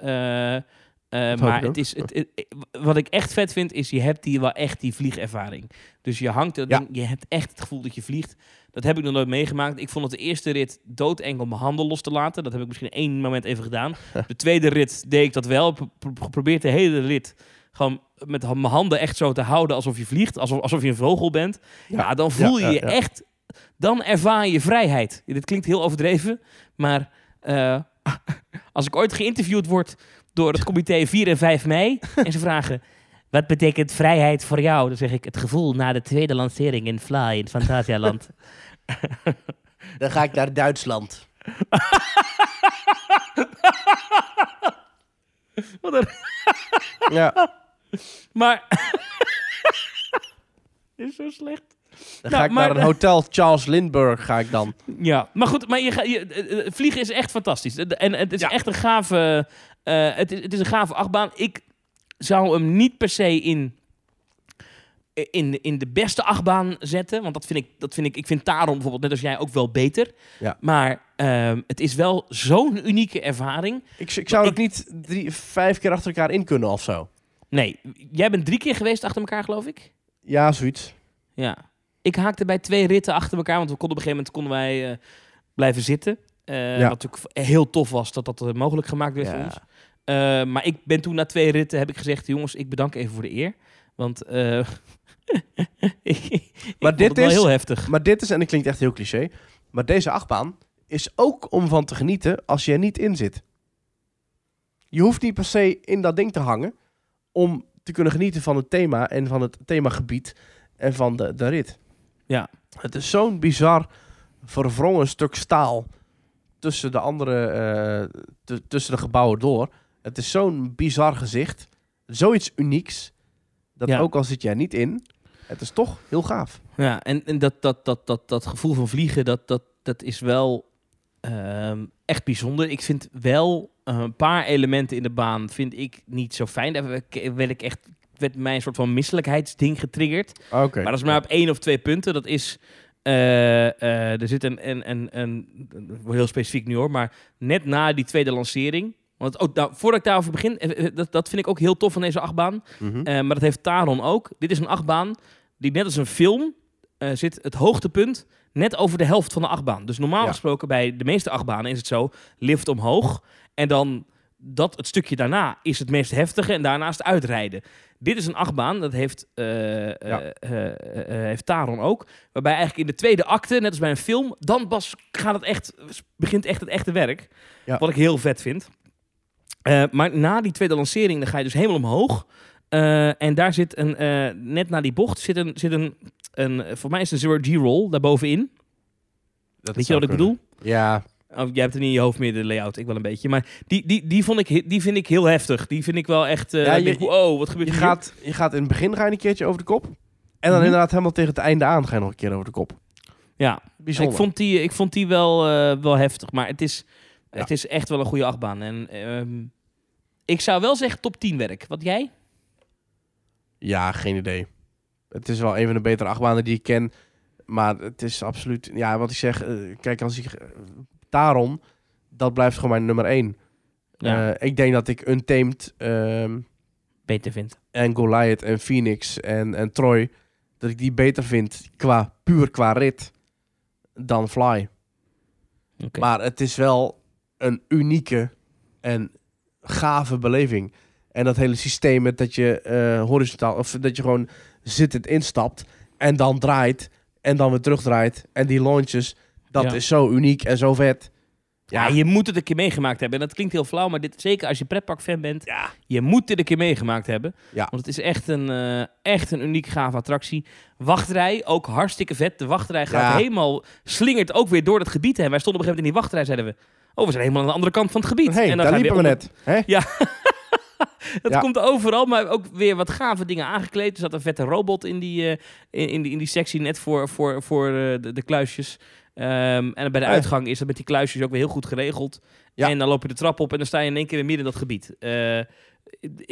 Eh, maar het is, het, het- wat ik echt vet vind, is je hebt hier wel echt die vliegervaring. Dus je hangt er, Ja. je hebt echt het gevoel dat je vliegt. Dat heb ik nog nooit meegemaakt. Ik vond het de eerste rit doodeng om mijn handen los te laten. Dat heb ik misschien één moment even gedaan. De tweede rit deed ik dat wel. Pro- pro- Geprobeerd de hele rit gewoon met mijn handen echt zo te houden alsof je vliegt. Alsof, alsof je een vogel bent. Ja, Ja. dan voel je Ja, je echt... Dan ervaar je vrijheid. Dit klinkt heel overdreven, maar eh, als ik ooit geïnterviewd word door het comité 4 en 5 mei en ze vragen... Wat betekent vrijheid voor jou? Dan zeg ik het gevoel na de tweede lancering in Fly in Fantasialand. Dan ga ik naar Duitsland. Wat een- Ja, maar... is zo slecht. dan Nou, ga ik maar- naar een hotel Charles Lindbergh ga ik dan. Ja, maar goed, maar je, ga- je, eh, eh, vliegen is echt fantastisch. En het is Ja. echt een gave, eh, het, is, het is een gave achtbaan. Ik zou hem niet per se in, in, in de beste achtbaan zetten. Want dat vind ik, dat vind ik, ik vind Taron bijvoorbeeld, net als jij, ook wel beter. Ja. Maar ehm, het is wel zo'n unieke ervaring. Ik, ik zou ook niet drie, vijf keer achter elkaar in kunnen of zo. Nee, jij bent drie keer geweest achter elkaar, geloof ik. Ja, zoiets. Ja. Ik haakte bij twee ritten achter elkaar, want we konden op een gegeven moment konden wij eh, blijven zitten. Ja. Wat natuurlijk heel tof was dat dat mogelijk gemaakt werd voor Ja. ons. Eh, maar ik ben toen na twee ritten heb ik gezegd, jongens, ik bedank even voor de eer. Want eh ik, Maar vond dit het wel is- heel heftig. Maar dit is, en dat klinkt echt heel cliché, maar deze achtbaan is ook om van te genieten als je er niet in zit. Je hoeft niet per se in dat ding te hangen om te kunnen genieten van het thema en van het themagebied en van de, de rit. Ja. Het is zo'n bizar verwrongen stuk staal tussen de andere, eh, tu- tussen de gebouwen door. Het is zo'n bizar gezicht, zoiets unieks, dat Ja. ook al zit jij niet in, het is toch heel gaaf. Ja, en, en dat, dat, dat, dat, dat gevoel van vliegen, dat, dat, dat is wel ehm, echt bijzonder. Ik vind wel eh, een paar elementen in de baan vind ik niet zo fijn. Daar werd- ik echt werd mij een soort van misselijkheidsding getriggerd. Oké. Maar dat is maar op één of twee punten. Dat is. eh, eh, er zit een, een, een, een, een- heel specifiek nu hoor, maar net na die tweede lancering. Want ook nou, voordat ik daarover begin, eh, eh, dat, dat vind ik ook heel tof van deze achtbaan. Mhm. Eh, maar dat heeft Taron ook. Dit is een achtbaan die net als een film zit het hoogtepunt net over de helft van de achtbaan. Dus normaal Ja. gesproken bij de meeste achtbanen is het zo, lift omhoog en dan dat het stukje daarna is het meest heftige en daarnaast uitrijden. Dit is een achtbaan, dat heeft, Ja. heeft Taron ook. Waarbij eigenlijk in de tweede acte, net als bij een film, dan pas gaat het echt, begint echt het echte werk. Ja. Wat ik heel vet vind. Eh, maar na die tweede lancering, dan ga je dus helemaal omhoog. Eh, en daar zit een, eh, net na die bocht, zit een, zit een, een voor mij is het een zero G-roll daarbovenin. Dat Weet je wat ik bedoel? Ja, Oh, jij hebt er niet in je hoofd meer de layout, ik wel een beetje. Maar die, die, die, vond ik, die vind ik heel heftig. Die vind ik wel echt... eh Ja, je- wow, wat gebeurt je hier? gaat, je gaat in het begin ga je een keertje over de kop. En dan Mhm. inderdaad helemaal tegen het einde aan ga je nog een keer over de kop. Ja, Bijzonder. ik vond die, ik vond die wel, eh, wel heftig. Maar het is, Ja. het is echt wel een goede achtbaan. En ehm, ik zou wel zeggen top 10 werk. Wat jij? Ja, geen idee. Het is wel een van de betere achtbanen die ik ken. Maar het is absoluut... Ja, wat ik zeg... eh, kijk, als ik... eh, Taron, dat blijft gewoon mijn nummer één. Ja. Eh, ik denk dat ik Untamed ehm, Beter vindt. en Goliath en Phoenix en, en Troy... dat ik die beter vind qua puur qua rit dan Fly. Maar het is wel een unieke en gave beleving. En dat hele systeem met dat je eh, horizontaal, of dat je gewoon zittend instapt en dan draait en dan weer terugdraait. En die launches, dat Ja. is zo uniek en zo vet. Ja, je moet het een keer meegemaakt hebben. En dat klinkt heel flauw, maar dit, zeker als je pretpark-fan bent, Ja. je moet dit een keer meegemaakt hebben. Ja. Want het is echt een, eh, echt een uniek gave attractie. Wachtrij, ook hartstikke vet. De wachtrij gaat helemaal, slingert ook weer door het gebied heen. Wij stonden op een gegeven moment in die wachtrij, zeiden we, oh, we zijn helemaal aan de andere kant van het gebied. hey, en dan daar liepen we onder- net. Hè? Dat Ja. komt overal, maar ook weer wat gave dingen aangekleed. Er zat een vette robot in die, eh, in, in die, in die sectie net voor, voor, voor eh, de, de kluisjes. Ehm, en bij de Ja. uitgang is dat met die kluisjes ook weer heel goed geregeld. Ja. En dan loop je de trap op en dan sta je in één keer weer midden in dat gebied. Eh, in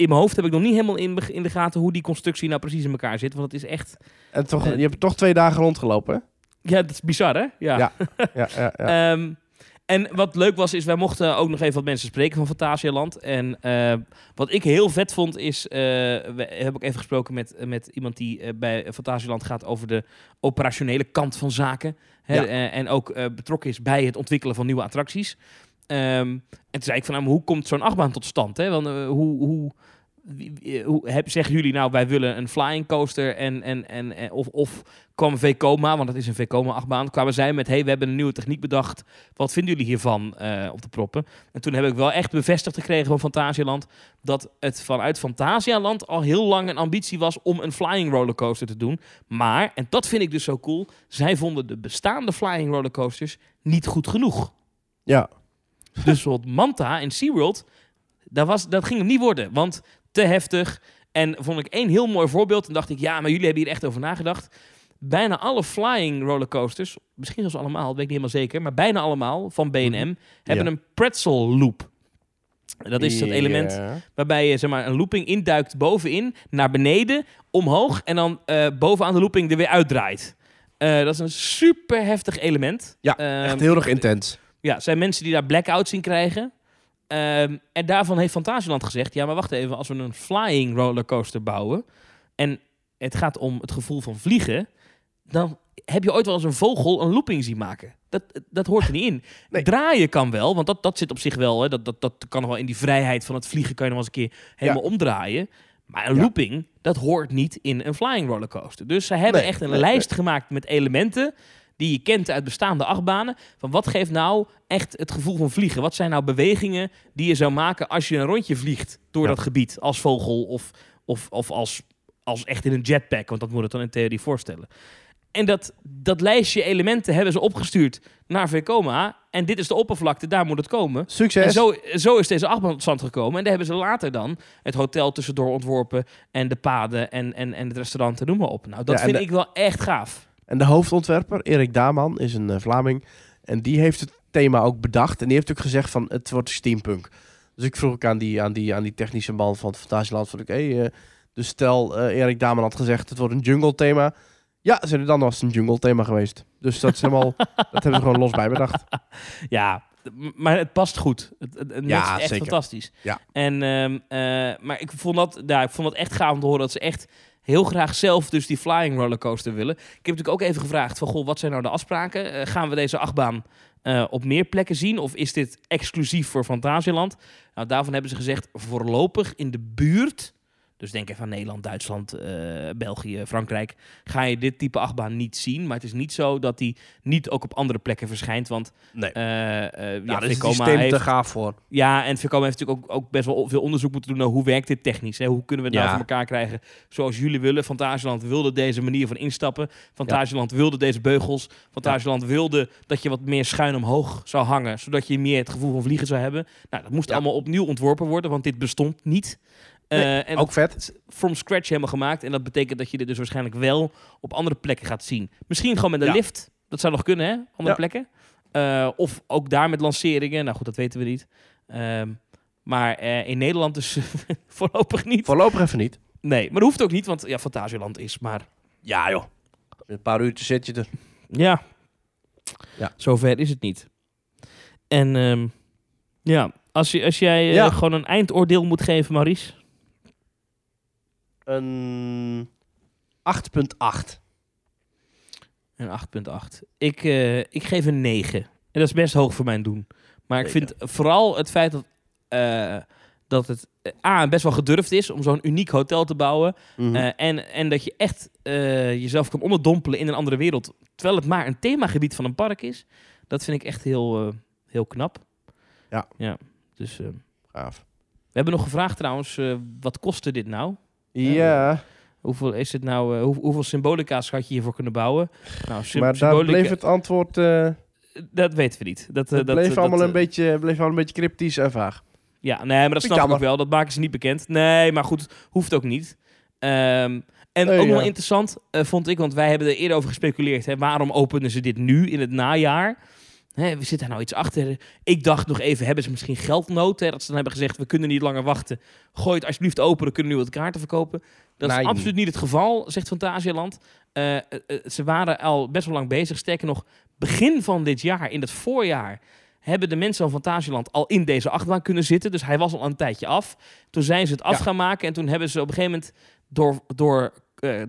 mijn hoofd heb ik nog niet helemaal in, in de gaten hoe die constructie nou precies in elkaar zit. Want het is echt... En toch, je hebt toch twee dagen rondgelopen, hè? Ja, dat is bizar, hè? Ja. Ja. Ja, ja, ja. Ehm, en wat leuk was, is wij mochten ook nog even wat mensen spreken van Fantasialand. En eh, wat ik heel vet vond, is... eh we hebben ook even gesproken met, met iemand die eh, bij Fantasialand gaat over de operationele kant van zaken. Hè, Ja. en ook betrokken is bij het ontwikkelen van nieuwe attracties. Ehm, en toen zei ik van, nou, hoe komt zo'n achtbaan tot stand? Hè? Want, hoe... hoe hoe heb, zeggen jullie nou, wij willen een flying coaster en, en, en, en- of, of kwam Vekoma, want dat is een Vekoma achtbaan, kwamen zij met, hey, we hebben een nieuwe techniek bedacht. Wat vinden jullie hiervan eh, op de proppen? En toen heb ik wel echt bevestigd gekregen van Fantasialand dat het vanuit Fantasialand al heel lang een ambitie was om een flying rollercoaster te doen. Maar, en dat vind ik dus zo cool, zij vonden de bestaande flying rollercoasters niet goed genoeg. ja. Dus bijvoorbeeld Manta in SeaWorld, dat, was, dat ging hem niet worden, want te heftig. En vond ik één heel mooi voorbeeld. En dacht ik, ja, maar jullie hebben hier echt over nagedacht. Bijna alle flying rollercoasters, misschien zelfs allemaal, dat weet ik niet helemaal zeker, maar bijna allemaal van B&M hebben Ja. een pretzel loop. Dat is dat element waarbij je zeg maar, een looping induikt bovenin, naar beneden, omhoog en dan eh, bovenaan de looping er weer uitdraait. Eh, dat is een super heftig element. Ja, Ehm, echt heel erg intens. ja, zijn mensen die daar blackout zien krijgen. Ehm, en daarvan heeft Fantasieland gezegd: ja, maar wacht even, als we een flying rollercoaster bouwen en het gaat om het gevoel van vliegen, dan heb je ooit wel eens een vogel een looping zien maken. Dat, dat hoort er niet in. Nee. Draaien kan wel, want dat, dat zit op zich wel. Hè, dat, dat, dat kan nog wel in die vrijheid van het vliegen, kan je nog eens een keer helemaal omdraaien. Maar een Ja. looping, dat hoort niet in een flying rollercoaster. Dus ze hebben Nee, echt een nee, lijst gemaakt met elementen die je kent uit bestaande achtbanen. Van wat geeft nou echt het gevoel van vliegen? Wat zijn nou bewegingen die je zou maken als je een rondje vliegt door Ja. dat gebied als vogel of, of, of als, als echt in een jetpack? Want dat moet het dan in theorie voorstellen. En dat, dat lijstje elementen hebben ze opgestuurd naar Vekoma. En dit is de oppervlakte, daar moet het komen. Succes. En zo, zo is deze achtbaan tot stand gekomen. En daar hebben ze later dan het hotel tussendoor ontworpen. En de paden en, en, en het restaurant en noem maar op. Nou, dat Ja, vind de- ik wel echt gaaf. En de hoofdontwerper, Erik Daman, is een eh, Vlaming. En die heeft het thema ook bedacht. En die heeft ook gezegd van het wordt steampunk. Dus ik vroeg ook aan die, aan die, aan die technische man van het Fantasieland. Van, hey, eh, dus stel eh, Erik Daman had gezegd het wordt een jungle thema. Ja, zeiden dan was het een jungle thema geweest. Dus dat is helemaal, dat hebben ze gewoon los bij bedacht. Ja, maar het past goed. Het, het, het Ja, matcht echt zeker. fantastisch. Ja. En, ehm, eh, maar ik vond, dat, ja, ik vond dat echt gaaf om te horen dat ze echt heel graag zelf dus die flying rollercoaster willen. Ik heb natuurlijk ook even gevraagd van, goh, wat zijn nou de afspraken? Eh, gaan we deze achtbaan eh, op meer plekken zien? Of is dit exclusief voor Fantasieland? Nou, daarvan hebben ze gezegd, voorlopig in de buurt... Dus denk even aan Nederland, Duitsland, eh, België, Frankrijk. Ga je dit type achtbaan niet zien. Maar het is niet zo dat die niet ook op andere plekken verschijnt. Want Nee. eh, eh, Ja, ja, daar is systeem heeft- te gaaf voor. ja, en Vekoma heeft natuurlijk ook, ook best wel veel onderzoek moeten doen naar hoe werkt dit technisch. Hè? Hoe kunnen we het nou Ja. voor elkaar krijgen zoals jullie willen. Fantasieland wilde deze manier van instappen. Fantasieland wilde deze beugels. Fantasieland wilde dat je wat meer schuin omhoog zou hangen, zodat je meer het gevoel van vliegen zou hebben. Nou, dat moest Ja. allemaal opnieuw ontworpen worden, want dit bestond niet. Eh, Nee, en Ook vet. from scratch helemaal gemaakt. En dat betekent dat je dit dus waarschijnlijk wel op andere plekken gaat zien. Misschien gewoon met een Ja. lift. Dat zou nog kunnen, hè? Andere plekken. Eh, of ook daar met lanceringen. Nou goed, dat weten we niet. Ehm, maar eh, in Nederland dus voorlopig niet. Voorlopig even niet. Nee, maar dat hoeft ook niet, want ja, Fantasieland is maar... Ja joh. Een paar uurtjes zit je er. Ja. Ja. Zover is het niet. En ehm, ja, als, je, als jij gewoon een eindoordeel moet geven, Maurice. Een 8.8. Een 8,8. Ik, eh, ik geef een 9. En dat is best hoog voor mijn doen. Maar ik vind vooral het feit dat, eh, dat het eh, A, best wel gedurfd is om zo'n uniek hotel te bouwen. Mhm. En, en dat je echt jezelf kan onderdompelen in een andere wereld. Terwijl het maar een themagebied van een park is. Dat vind ik echt heel, heel knap. Ja. ja. Dus Gaaf. we hebben nog gevraagd trouwens, wat kostte dit nou? Ja, Hoeveel is het nou? eh, hoe, hoeveel symbolica's had je hiervoor kunnen bouwen? Nou, maar daar symbolica- bleef het antwoord eh, Dat weten we niet. Dat, eh, het dat, bleef, dat, allemaal een beetje, bleef allemaal een beetje cryptisch en vaag. Ja, nee, maar dat snap ik ik ook wel. Dat maken ze niet bekend. Nee, maar goed, hoeft ook niet. Ehm, en Nee, ook nog ja. interessant vond ik, want wij hebben er eerder over gespeculeerd. Hè, waarom openen ze dit nu in het najaar? Hè, we zitten daar nou iets achter. Ik dacht nog even, hebben ze misschien geldnood? Hè, dat ze dan hebben gezegd, we kunnen niet langer wachten. Gooi het alsjeblieft open, dan kunnen we nu wat kaarten verkopen. Dat is absoluut niet het geval, zegt Fantasieland. Eh, eh, eh, ze waren al best wel lang bezig. Sterker nog, begin van dit jaar, in het voorjaar, hebben de mensen van Fantasieland al in deze achtbaan kunnen zitten. Dus hij was al een tijdje af. Toen zijn ze het af Ja. gaan maken. En toen hebben ze op een gegeven moment door, door,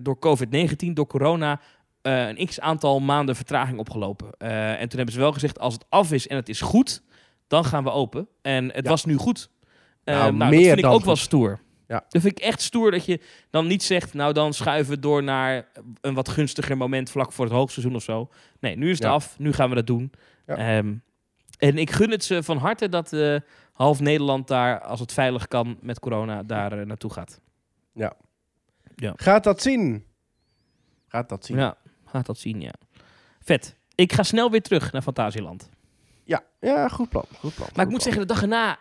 door COVID-19, door corona, eh, een x-aantal maanden vertraging opgelopen. Eh, en toen hebben ze wel gezegd, als het af is en het is goed, dan gaan we open. En het Ja. was nu goed. Eh, Nou, nou, meer dat vind ik ook wel stoer. Ja. Dat vind ik echt stoer dat je dan niet zegt, nou dan schuiven we door naar een wat gunstiger moment vlak voor het hoogseizoen of zo. Nee, nu is het Ja. af, nu gaan we dat doen. Ja. Ehm, en ik gun het ze van harte dat half Nederland daar, als het veilig kan met corona, daar naartoe gaat. Gaat dat zien? Gaat dat zien? Ja, dat zien, ja. Vet. Ik ga snel weer terug naar Fantasieland. Ja, ja goed plan. Goed plan Maar ik moet zeggen, de dag erna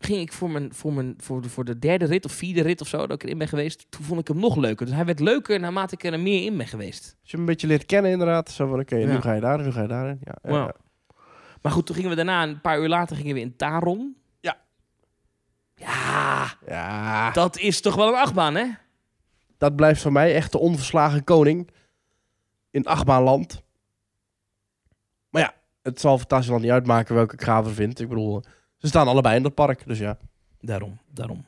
ging ik voor, mijn, voor, mijn, voor, de, voor de derde rit of vierde rit of zo, dat ik erin ben geweest. Toen vond ik hem nog leuker. Dus hij werd leuker naarmate ik er meer in ben geweest. Als je hem een beetje leert kennen inderdaad. Zo van, oké, Ja. nu ga je daar, nu ga je daarin. Ja, ja, Wow. ja. Maar goed, toen gingen we daarna, een paar uur later, gingen we in Taron. Ja. Ja, Ja, dat is toch wel een achtbaan, hè? dat blijft voor mij echt de onverslagen koning in achtbaanland. Maar ja, het zal Fantasieland niet uitmaken welke ik gaver vind. Ik bedoel, ze staan allebei in dat park, dus ja. Daarom, daarom.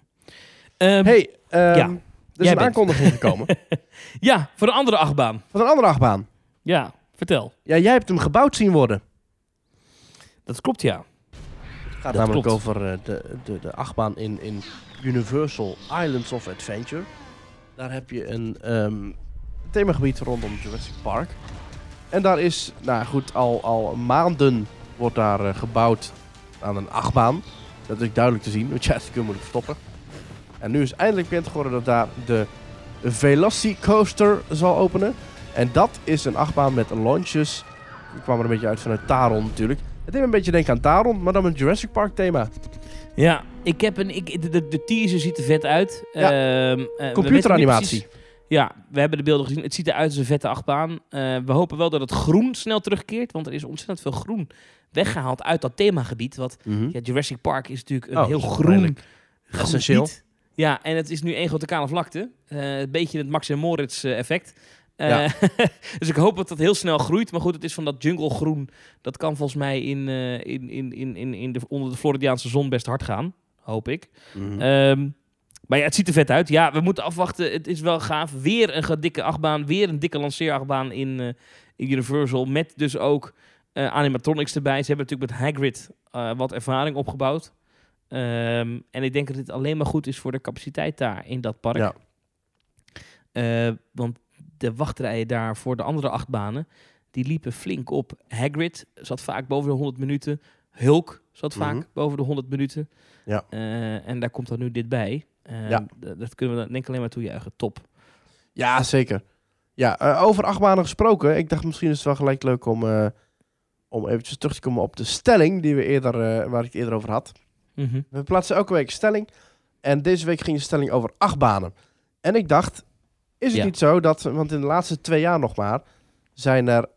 Ehm, hey, ehm, ja, er is een bent. aankondiging gekomen Ja, voor een andere achtbaan. van een andere achtbaan. Ja, vertel. Ja, jij hebt hem gebouwd zien worden. Dat klopt, ja. Het gaat Dat namelijk klopt. over eh, de, de, de achtbaan in, in Universal Islands of Adventure. Daar heb je een ehm, themagebied rondom Jurassic Park. En daar is, nou goed, al, al maanden wordt daar eh, gebouwd aan een achtbaan. Dat is duidelijk te zien, want ja, dat kun je moeilijk verstoppen. En nu is eindelijk bekend geworden dat daar de Velocicoaster zal openen. En dat is een achtbaan met launches. Die kwam er een beetje uit vanuit Taron natuurlijk. Het deed me een beetje denken aan Taron, maar dan met Jurassic Park thema. Ja, ik heb een, ik, de, de, de teaser ziet er vet uit. Ja. Ehm, eh, Computeranimatie. Ja, we hebben de beelden gezien. Het ziet eruit als een vette achtbaan. Eh, we hopen wel dat het groen snel terugkeert, want er is ontzettend veel groen weggehaald uit dat themagebied. Wat ja, Jurassic Park is natuurlijk een Oh, heel groen, groen essentieel. gebied. Ja, en het is nu één grote kale vlakte. Eh, een beetje het Max en Moritz eh, effect. Dus ik hoop dat dat heel snel groeit. Maar goed, het is van dat jungle groen. Dat kan volgens mij in, eh, in, in, in, in, in de, onder de Floridiaanse zon best hard gaan. Hoop ik. Mhm. Ehm, Maar ja, het ziet er vet uit. Ja, we moeten afwachten. Het is wel gaaf. Weer een dikke achtbaan. Weer een dikke lanceerachtbaan in, eh, in Universal. Met dus ook eh, animatronics erbij. Ze hebben natuurlijk met Hagrid eh, wat ervaring opgebouwd. Ehm, en ik denk dat dit alleen maar goed is voor de capaciteit daar in dat park. Ja. Want de wachtrijen daar voor de andere achtbanen, die liepen flink op. Hagrid zat vaak boven de 100 minuten. Hulk zat vaak Mhm. boven de 100 minuten. Ja. En daar komt dan nu dit bij. Ja. Dat kunnen we dan denk ik alleen maar toejuichen. Top. Ja, zeker. Ja, eh, over achtbanen gesproken. Ik dacht misschien is het wel gelijk leuk om, eh, om eventjes terug te komen op de stelling die we eerder, eh, waar ik het eerder over had. Mhm. We plaatsen elke week een stelling. En deze week ging de stelling over achtbanen. En ik dacht, is het Ja. niet zo dat, want in de laatste twee jaar nog maar, zijn er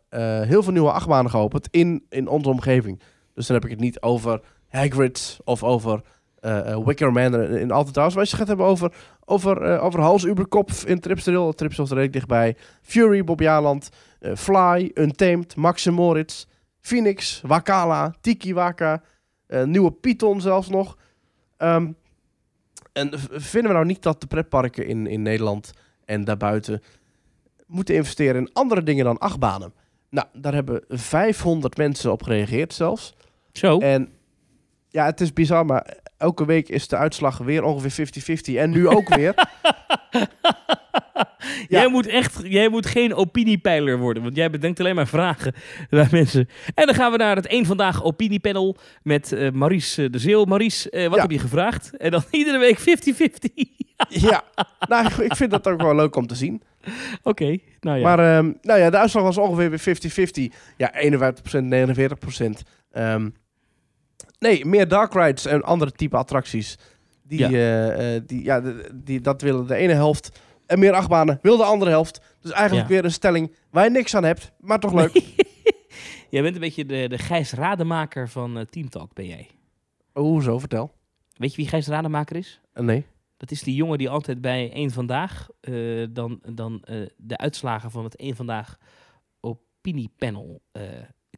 heel veel nieuwe achtbanen geopend in, in onze omgeving. Dus dan heb ik het niet over Hagrid of over eh eh, Wickerman in, in Alten Towers. Maar je gaat hebben over, over, eh over Hals Uberkopf in Tripsdrill. Tripsdrill is er redelijk dichtbij. Fury, Bob Jaland, eh, Fly, Untamed, Max Moritz, Phoenix, Wakala, Tiki Waka, eh, nieuwe Python zelfs nog. Ehm, en vinden we nou niet dat de pretparken in, in Nederland en daarbuiten moeten investeren in andere dingen dan achtbanen? Nou, daar hebben 500 mensen op gereageerd zelfs. Zo. En ja, het is bizar, maar elke week is de uitslag weer ongeveer 50-50. En nu ook weer. ja. Jij, moet echt, jij moet geen opiniepeiler worden, want jij bedenkt alleen maar vragen bij mensen. En dan gaan we naar het één Vandaag opiniepanel met eh Maries eh, de Zeeuw. Maries, eh, wat Ja. heb je gevraagd? En dan iedere week 50-50. ja, nou, ik- vind dat ook wel leuk om te zien. Oké, nou ja. Maar ehm, nou ja, de uitslag was ongeveer weer 50-50. Ja, 51%, 49%. Ehm, nee, meer dark rides en andere type attracties. Die, Ja. eh, die, ja, die, dat willen de ene helft. En meer achtbanen wil de andere helft. Dus eigenlijk Ja. weer een stelling waar je niks aan hebt, maar toch leuk. Jij bent een beetje de, de Gijs Rademaker van eh, Team Talk, ben jij. Hoe zo, vertel. Weet je wie Gijs Rademaker is? Nee. Dat is die jongen die altijd bij één Vandaag dan, dan de uitslagen van het één Vandaag opiniepanel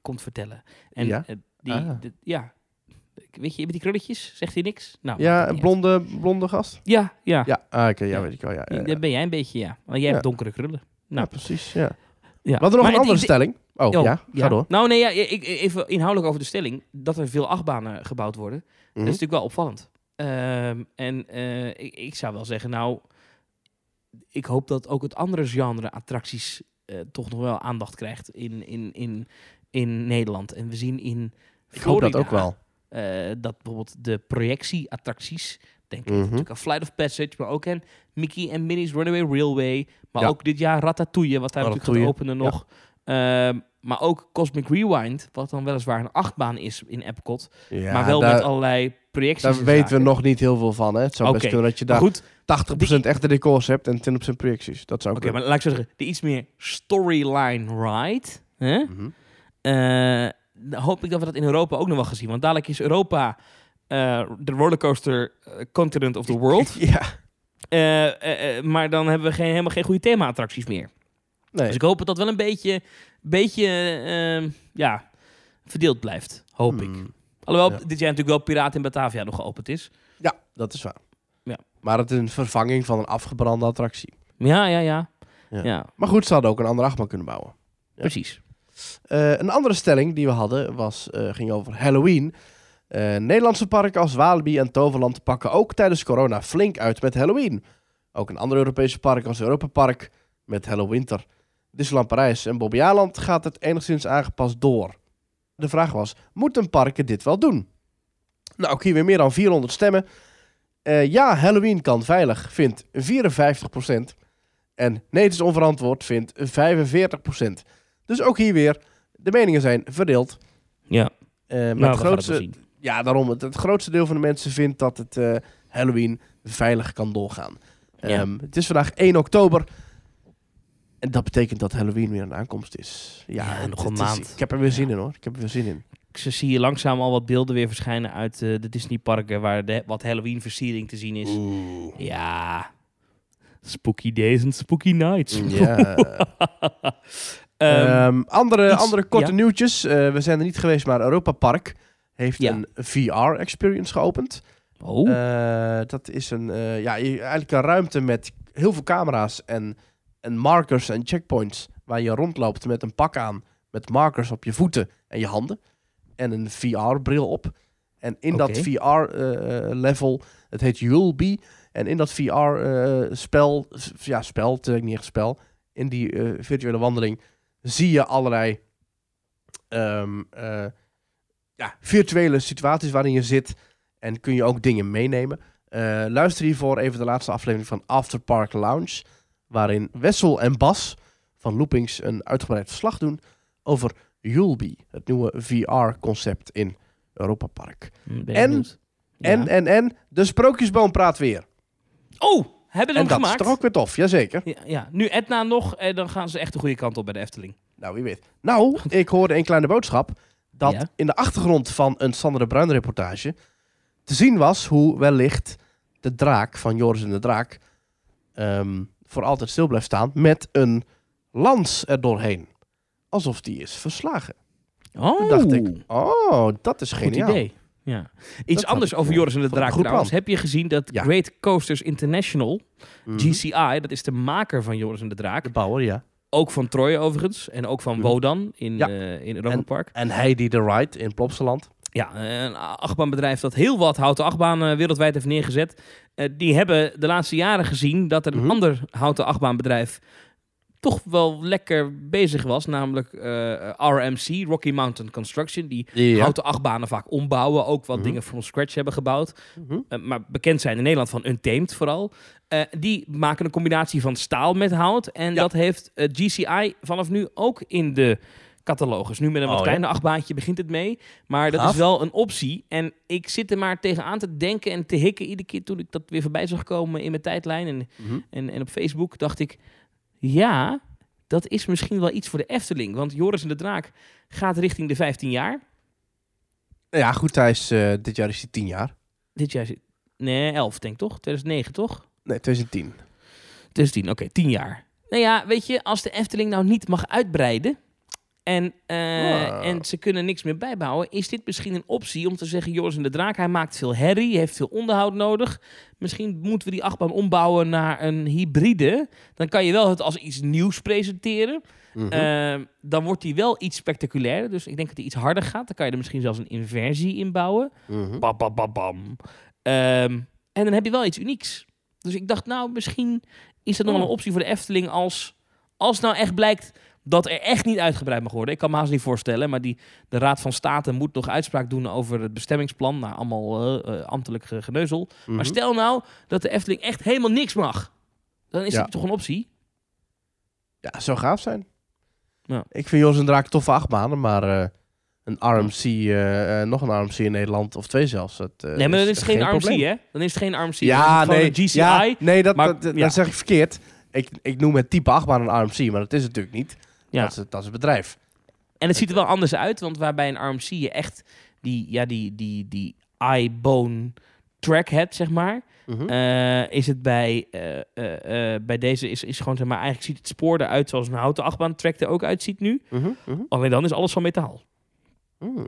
komt vertellen. En Ja? die, Ah. de- ja, weet je, met die krulletjes, zegt hij niks? Nou, Ja, een blonde, blonde gast? Ja, ja. Ja, ah, oké, ja, Ja. weet ik wel. Ja, Dat ben jij een beetje, ja. Want jij hebt donkere krullen. Nou, precies. Ja. ja. Wat er nog Maar een andere stelling? Oh, Oh, ja, ga door. Nou nee, ja, ik, even inhoudelijk over de stelling. Dat er veel achtbanen gebouwd worden. Mhm. Dat is natuurlijk wel opvallend. Ehm, en eh, ik, ik zou wel zeggen, nou, ik hoop dat ook het andere genre attracties eh, toch nog wel aandacht krijgt in, in, in, in Nederland. En we zien in Ik hoop dat ook Florida, wel. Eh, dat bijvoorbeeld de projectieattracties, denk ik Mhm. natuurlijk aan Flight of Passage, maar ook en Mickey en Minnie's Runaway Railway, maar Ja. ook dit jaar Ratatouille, wat daar natuurlijk gaat openen nog. Ehm, maar ook Cosmic Rewind, wat dan weliswaar een achtbaan is in Epcot, Ja, maar wel daar, met allerlei projecties. daar en weten zaken. we nog niet heel veel van. Hè. Het zou best kunnen dat je daar goed, 80% echte decors hebt en 20% projecties. Dat zou Oké, maar laat ik zo zeggen, de iets meer storyline ride. Hè? Mhm. Eh, hoop ik dat we dat in Europa ook nog wel gaan zien. Want dadelijk is Europa eh, de rollercoaster eh, continent of the world. Ja, Eh, maar dan hebben we geen, helemaal geen goede thema-attracties meer. nee. Dus ik hoop dat dat wel een beetje, beetje eh, ja, verdeeld blijft. Hoop ik. Hmm. Alhoewel Ja. dit jaar natuurlijk wel Piraten in Batavia nog geopend is. Ja, dat is waar. Ja. Maar het is een vervanging van een afgebrande attractie. Ja, ja, ja. Ja. ja. Maar goed, ze hadden ook een andere achtbaan kunnen bouwen. Precies. Eh, een andere stelling die we hadden was, eh, ging over Halloween. Eh, Nederlandse parken als Walibi en Toverland pakken ook tijdens corona flink uit met Halloween. Ook een andere Europese park als Europa Park met Hallowinter. Disneyland Parijs en Bobby Aland gaat het enigszins aangepast door. De vraag was, moeten parken dit wel doen? Nou, ook hier weer meer dan 400 stemmen. Ja, Halloween kan veilig, vindt 54%. En nee, het is onverantwoord, vindt 45%. Dus ook hier weer, de meningen zijn verdeeld. Ja, Eh, maar nou, het grootste, zien. ja, daarom, het, het grootste deel van de mensen vindt dat het eh, Halloween veilig kan doorgaan. Ja. Ehm, het is vandaag 1 oktober. En dat betekent dat Halloween weer een aankomst is. Ja, nog een is- maand. ik heb er weer zin in hoor. Ik heb er weer zin in. Ik zie hier langzaam al wat beelden weer verschijnen uit eh, de Disneyparken waar de, wat Halloween versiering te zien is. Oeh. Ja, spooky days and spooky nights. Ja. Ehm, Ehm, andere, iets- andere korte ja. nieuwtjes. Eh, we zijn er niet geweest, maar Europa Park heeft Ja. een VR-experience geopend. Oh, Eh, dat is een, eh, ja, eigenlijk een ruimte met heel veel camera's en, en markers en checkpoints. Waar je rondloopt met een pak aan. Met markers op je voeten en je handen. En een VR-bril op. En in dat. VR-level, het heet Yulby. En in dat VR-spel, ja, spel, het is eigenlijk niet echt spel. In die virtuele wandeling zie je allerlei ehm, eh, ja, virtuele situaties waarin je zit. En kun je ook dingen meenemen. Eh, luister hiervoor even de laatste aflevering van After Park Lounge. Waarin Wessel en Bas van Loopings een uitgebreid verslag doen over Yulby. Het nieuwe VR-concept in Europa Park. en-. En, en, en, de Sprookjesboom praat weer. Oh, hebben we En hem dat gemaakt? is toch ook weer tof, jazeker. Ja, ja, nu Edna nog, en dan gaan ze echt de goede kant op bij de Efteling. Nou, wie weet. Nou, ik hoorde een kleine boodschap dat Ja. in de achtergrond van een Sander de Bruin reportage te zien was hoe wellicht de draak van Joris en de Draak ehm, voor altijd stil blijft staan met een lans er doorheen. Alsof die is verslagen. Oh, Toen dacht ik, oh, dat is goed geniaal. idee. Ja. Iets anders over Joris en de Draak trouwens. Heb je gezien dat Ja. Great Coasters International, Mhm. GCI, dat is de maker van Joris en de Draak. De bouwer, ja. Ook van Troy overigens. En ook van Mhm. Wodan in, Ja. eh, in Europa Park. En hij die de ride in Plopsaland. Ja, een achtbaanbedrijf dat heel wat houten achtbanen wereldwijd heeft neergezet. Eh, die hebben de laatste jaren gezien dat er een Mhm. ander houten achtbaanbedrijf toch wel lekker bezig was. Namelijk eh, RMC, Rocky Mountain Construction. Die Ja. houten achtbanen vaak ombouwen. Ook wat Mhm. dingen from scratch hebben gebouwd. Mhm. Eh, maar bekend zijn in Nederland van Untamed vooral. Eh, die maken een combinatie van staal met hout. En Ja. dat heeft GCI vanaf nu ook in de catalogus. Nu met een wat Oh, ja. kleiner achtbaantje begint het mee. Maar dat Gaaf. is wel een optie. En ik zit er maar tegenaan te denken en te hikken. Iedere keer toen ik dat weer voorbij zag komen in mijn tijdlijn en, Mhm. en, en op Facebook, dacht ik... Ja, dat is misschien wel iets voor de Efteling. Want Joris en de Draak gaat richting de 15 jaar. Ja, goed, hij is, eh, dit jaar is hij 10 jaar. Dit jaar zit... Nee, 11 denk ik toch? 2009 toch? Nee, 2010. 2010, oké, 10 jaar. Nou ja, weet je, als de Efteling nou niet mag uitbreiden... En, eh, Wow. en ze kunnen niks meer bijbouwen... is dit misschien een optie om te zeggen... Joris en de Draak, hij maakt veel herrie, heeft veel onderhoud nodig. Misschien moeten we die achtbaan ombouwen naar een hybride. Dan kan je wel het als iets nieuws presenteren. Mhm. Eh, dan wordt die wel iets spectaculairder. Dus ik denk dat die iets harder gaat. Dan kan je er misschien zelfs een inversie in bouwen. Mhm. Bam, bam, bam, bam. Ehm, en dan heb je wel iets unieks. Dus ik dacht, nou, misschien is dat nog wel een Oh. optie voor de Efteling als, als nou echt blijkt dat er echt niet uitgebreid mag worden. Ik kan me haast niet voorstellen, maar die, de Raad van State moet nog uitspraak doen over het bestemmingsplan. Nou, allemaal eh, ambtelijk ge- geneuzel. Mhm. Maar stel nou dat de Efteling echt helemaal niks mag. Dan is Ja. dat toch een optie? Ja, zou gaaf zijn. Ja. Ik vind Jos en Draak toffe achtbanen, maar eh, een RMC, nog een RMC in Nederland, of twee zelfs. Dat, nee, maar dan is het geen, RMC, probleem. hè? Dan is het geen RMC. Ja, nee, een GCI. ja, nee, dat, maar- dat, dat, ja. dat zeg ik verkeerd. Ik, ik noem het type achtbaan een RMC, maar dat is het natuurlijk niet. Ja. Dat, is, het- dat is het bedrijf. En het ziet er wel anders uit, want waarbij een RMC je echt die, ja, die, die, die eye-bone track hebt, zeg maar. Mhm. eh, is het bij, eh, eh, bij deze is, is gewoon, zeg maar, eigenlijk ziet het spoor eruit zoals een houten achtbaan track er ook uitziet nu. Mhm, mhm. Alleen dan is alles van metaal. Mm.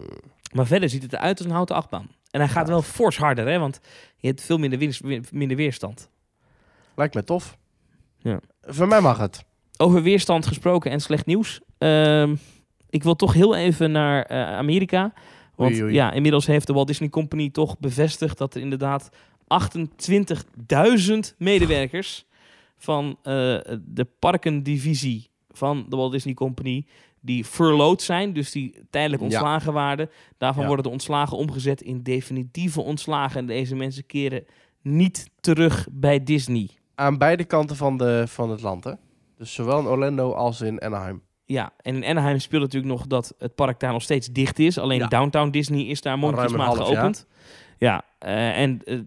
Maar verder ziet het eruit als een houten achtbaan. En hij gaat wel fors harder, hè, want je hebt veel minder, winst- minder weerstand. Lijkt me tof. Ja. Voor mij mag het. Over weerstand gesproken en slecht nieuws. Ehm, ik wil toch heel even naar eh, Amerika. Want Oei, oei. ja, inmiddels heeft de Walt Disney Company toch bevestigd dat er inderdaad 28.000 medewerkers van eh, de parkendivisie van de Walt Disney Company die furloughed zijn, dus die tijdelijk Ja. ontslagen waren. Daarvan Ja. worden de ontslagen omgezet in definitieve ontslagen. En deze mensen keren niet terug bij Disney. Aan beide kanten van, de, van het land, hè? Dus zowel in Orlando als in Anaheim. Ja, en in Anaheim speelt natuurlijk nog dat het park daar nog steeds dicht is. Alleen Ja. Downtown Disney is daar mondjesmaat geopend. Ja, eh, en eh,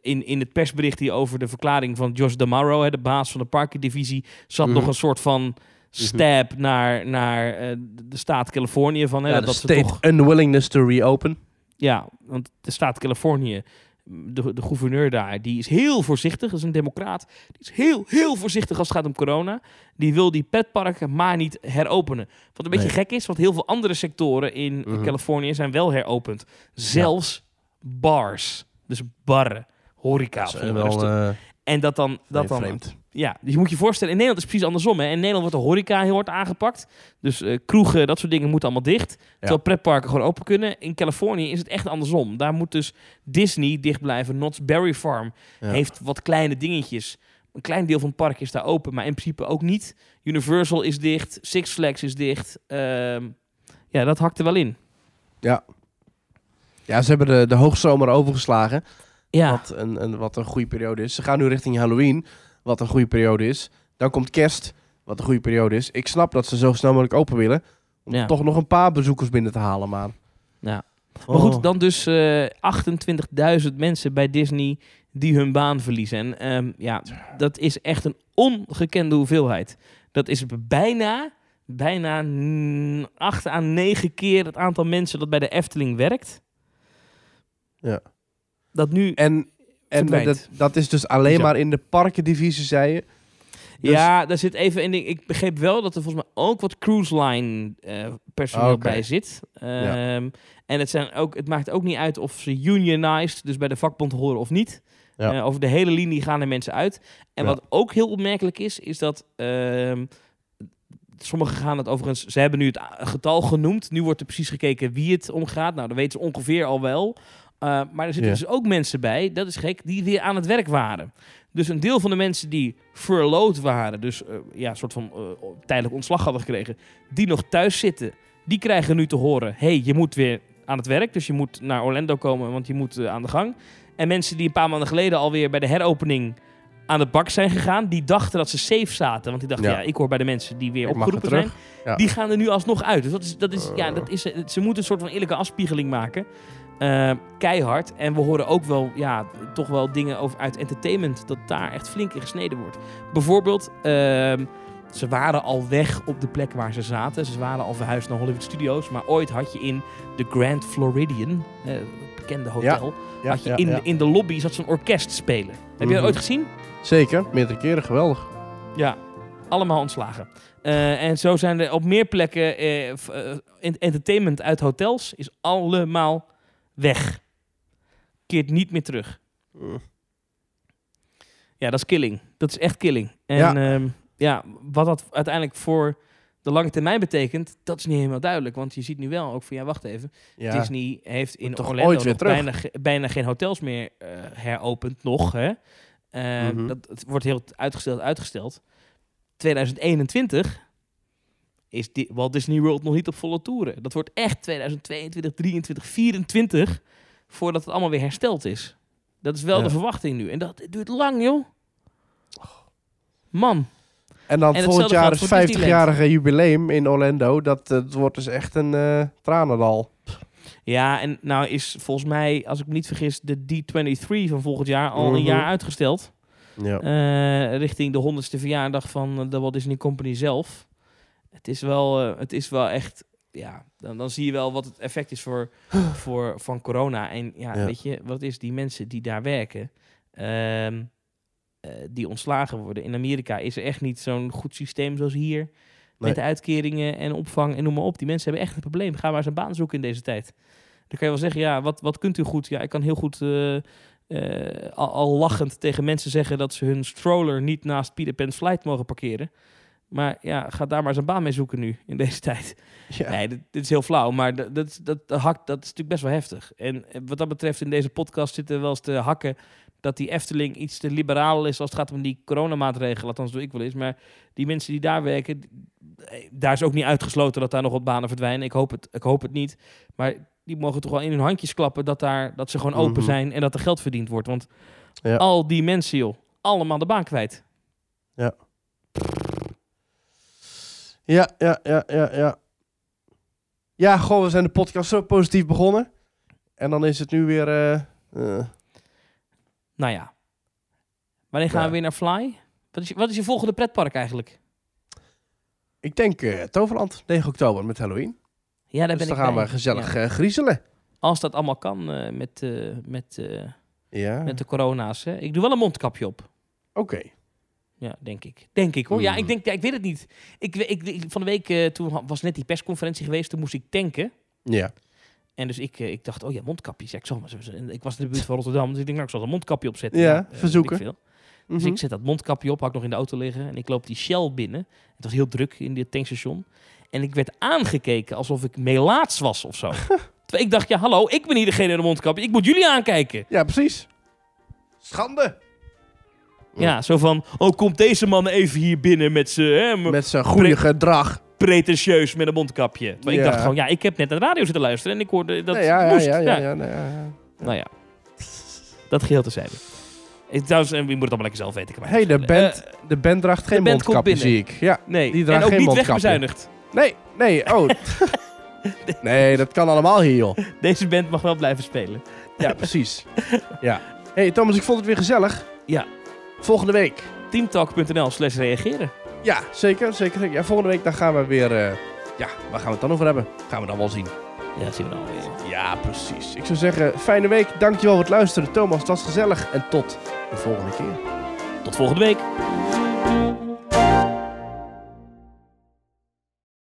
in, in het persbericht hier over de verklaring van Josh Damaro, hè, de baas van de parkendivisie, zat Mhm. nog een soort van stab naar, naar eh, de staat Californië. Van, hè, Ja, dat, dat ze toch, unwillingness to reopen. ja, want de staat Californië, de, de gouverneur daar, die is heel voorzichtig. Dat is een democraat. Die is heel, heel voorzichtig als het gaat om corona. Die wil die petparken maar niet heropenen. Wat een beetje gek is, want heel veel andere sectoren in Mhm. Californië zijn wel heropend. Zelfs bars. Dus barren, horeca. Dat wel restaurant. eh, en dat dan, dat dan vreemd. Ja, dus je moet je voorstellen, in Nederland is het precies andersom. Hè? In Nederland wordt de horeca heel hard aangepakt. Dus eh, kroegen, dat soort dingen moeten allemaal dicht. Terwijl pretparken gewoon open kunnen. In Californië is het echt andersom. Daar moet dus Disney dicht blijven. Knott's Berry Farm Ja. heeft wat kleine dingetjes. Een klein deel van het park is daar open, maar in principe ook niet. Universal is dicht, Six Flags is dicht. Ehm, ja, dat hakt er wel in. Ja, ze hebben de, de hoogzomer overgeslagen. Ja, Wat, een, een, wat een goede periode is. Ze gaan nu richting Halloween, wat een goede periode is. Dan komt kerst, wat een goede periode is. Ik snap dat ze zo snel mogelijk open willen. Om Ja. toch nog een paar bezoekers binnen te halen, maar... Ja. Maar goed, Oh. dan dus eh 28.000 mensen bij Disney die hun baan verliezen. En ehm, ja, dat is echt een ongekende hoeveelheid. Dat is bijna, bijna mm, 8 à 9 keer het aantal mensen dat bij de Efteling werkt. Ja. Dat nu... En, en dat, dat is dus alleen maar in de parkendivisie, zei je. dus- Ja, daar zit even in. Ik begreep wel dat er volgens mij ook wat cruise line eh, personeel bij zit. Ehm, En het, zijn ook, het maakt ook niet uit of ze unionized, dus bij de vakbond horen of niet. Ja. Eh, over de hele linie gaan er mensen uit. En Ja. wat ook heel opmerkelijk is, is dat ehm, sommigen gaan het overigens. Ze hebben nu het getal genoemd. Nu wordt er precies gekeken wie het omgaat. Nou, dat weten ze ongeveer al wel. Uh, maar er zitten Ja. dus ook mensen bij, dat is gek, die weer aan het werk waren. Dus een deel van de mensen die furloughed waren, dus eh, ja, een soort van eh, tijdelijk ontslag hadden gekregen, die nog thuis zitten, die krijgen nu te horen: hey, je moet weer aan het werk, dus je moet naar Orlando komen, want je moet eh, aan de gang. En mensen die een paar maanden geleden alweer bij de heropening aan de bak zijn gegaan, die dachten dat ze safe zaten, want die dachten: ja, Ja. ik hoor bij de mensen die weer Ik opgeroepen zijn. Ja. Die gaan er nu alsnog uit. Dus dat is, dat is, ja, Eh. dat is, ze moeten een soort van eerlijke afspiegeling maken. Eh, keihard. En we horen ook wel, ja, toch wel dingen over uit entertainment. Dat daar echt flink in gesneden wordt. Bijvoorbeeld, ehm, ze waren al weg op de plek waar ze zaten. Ze waren al verhuisd naar Hollywood Studios. Maar ooit had je in de Grand Floridian, het bekende hotel, Ja, had je in, ja. in de lobby zat zo'n orkest spelen. Heb je dat Mhm. ooit gezien? Zeker, meerdere keren, geweldig. Ja, allemaal ontslagen. Eh, en zo zijn er op meer plekken entertainment uit hotels is allemaal weg. Keert niet meer terug. Ja, dat is killing. Dat is echt killing. En Ja. ja, ja wat dat uiteindelijk voor de lange termijn betekent, dat is niet helemaal duidelijk. Want je ziet nu wel ook van, ja, wacht even. Ja. Disney heeft in Toch Orlando ooit weer nog terug. bijna, bijna geen hotels meer eh, heropend. Nog, hè. Eh, Mhm. dat, het wordt heel uitgesteld, uitgesteld. 2021 is Walt Disney World nog niet op volle toeren. Dat wordt echt 2022, 23, 24 voordat het allemaal weer hersteld is. Dat is wel Ja. de verwachting nu. En dat duurt lang, joh. Man. En dan En volgend jaar voor 50-jarige jubileum in Orlando. Dat, eh, dat wordt dus echt een eh tranendal. Ja, en nou is volgens mij, als ik me niet vergis, de D23 van volgend jaar al een Mhm. jaar uitgesteld. Ja. Eh, richting de honderdste verjaardag van de Walt Disney Company zelf. Het is wel, eh, het is wel echt, ja, dan, dan zie je wel wat het effect is voor, voor, van corona. En ja, Ja. weet je, wat is, die mensen die daar werken, ehm, eh, die ontslagen worden. In Amerika is er echt niet zo'n goed systeem zoals hier. Nee. Met de uitkeringen en opvang en noem maar op. Die mensen hebben echt een probleem. Ga maar eens een baan zoeken in deze tijd. Dan kan je wel zeggen, ja, wat, wat kunt u goed? Ja, ik kan heel goed eh, al, al lachend tegen mensen zeggen dat ze hun stroller niet naast Peter Pan's Flight mogen parkeren. Maar ja, ga daar maar eens een baan mee zoeken nu, in deze tijd. Ja. Nee, dit, dit is heel flauw, maar dat, dat, dat, dat, hakt, dat is natuurlijk best wel heftig. En eh, wat dat betreft in deze podcast zitten we wel eens te hakken dat die Efteling iets te liberaal is als het gaat om die coronamaatregelen. Althans, doe ik wel eens. Maar die mensen die daar werken, eh, daar is ook niet uitgesloten dat daar nog wat banen verdwijnen. Ik hoop het, ik hoop het niet. Maar die mogen toch wel in hun handjes klappen dat, daar, dat ze gewoon open Mhm. zijn en dat er geld verdiend wordt. Want Ja. al die mensen, joh, allemaal de baan kwijt. Ja, ja, ja, ja, ja. Ja, goh, we zijn de podcast zo positief begonnen. En dan is het nu weer... eh, eh, Nou ja. Wanneer gaan Ja. we weer naar Fly? Wat is, je, wat is je volgende pretpark eigenlijk? ik denk eh, Toverland, 9 oktober met Halloween. Ja, daar dus ben dan ik gaan bij. we gezellig Ja. eh, griezelen. Als dat allemaal kan eh, met, eh, met, eh, Ja, met de corona's. Hè. Ik doe wel een mondkapje op. oké. Ja, denk ik. Denk ik hoor. Ja, Hmm. ik denk, ja, ik weet het niet. Ik, ik, ik- van de week, eh, toen was net die persconferentie geweest, toen moest ik tanken. Ja. En dus ik, eh, ik dacht, oh ja, mondkapjes. Ja, ik, zal maar ik was in de buurt van Rotterdam, dus ik denk, nou, ik zal een mondkapje opzetten. Ja, eh, verzoeken. veel. Mhm. Dus ik zet dat mondkapje op, had ik nog in de auto liggen. En ik loop die Shell binnen. Het was heel druk in dit tankstation. En ik werd aangekeken alsof ik melaats was of zo. Ik dacht, ja, hallo, ik ben hier degene in de mondkapje. Ik moet jullie aankijken. Ja, precies. Schande. Ja, zo van, oh, komt deze man even hier binnen met zijn Met zijn goede gedrag. pretentieus met een mondkapje. Terwijl ik dacht gewoon, ja, ik heb net naar de radio zitten luisteren en ik hoorde dat Nee, ja, ja, moest. ja, ja, ja, nee. Nou ja, dat geheel terzijde. Ik, trouwens, en wie moet het allemaal lekker zelf weten. mij Hey, de band, de band draagt geen band mondkapje, zie ik. Ja, Eh, nee, die en draagt ook geen niet wegbezuinigd. nee, nee, oh. nee, dat kan allemaal hier, joh. Deze band mag wel blijven spelen. Ja, precies. Ja. hey, Thomas, ik vond het weer gezellig. Ja. Volgende week. Teamtalk.nl slash reageren. Ja, zeker, zeker. Ja, volgende week dan gaan we weer... eh, ja, waar gaan we het dan over hebben? Gaan we dan wel zien. Ja, dat zien we dan weer. Ja, precies. Ik zou zeggen, fijne week. Dankjewel voor het luisteren. Thomas, dat was gezellig. En tot de volgende keer. Tot volgende week.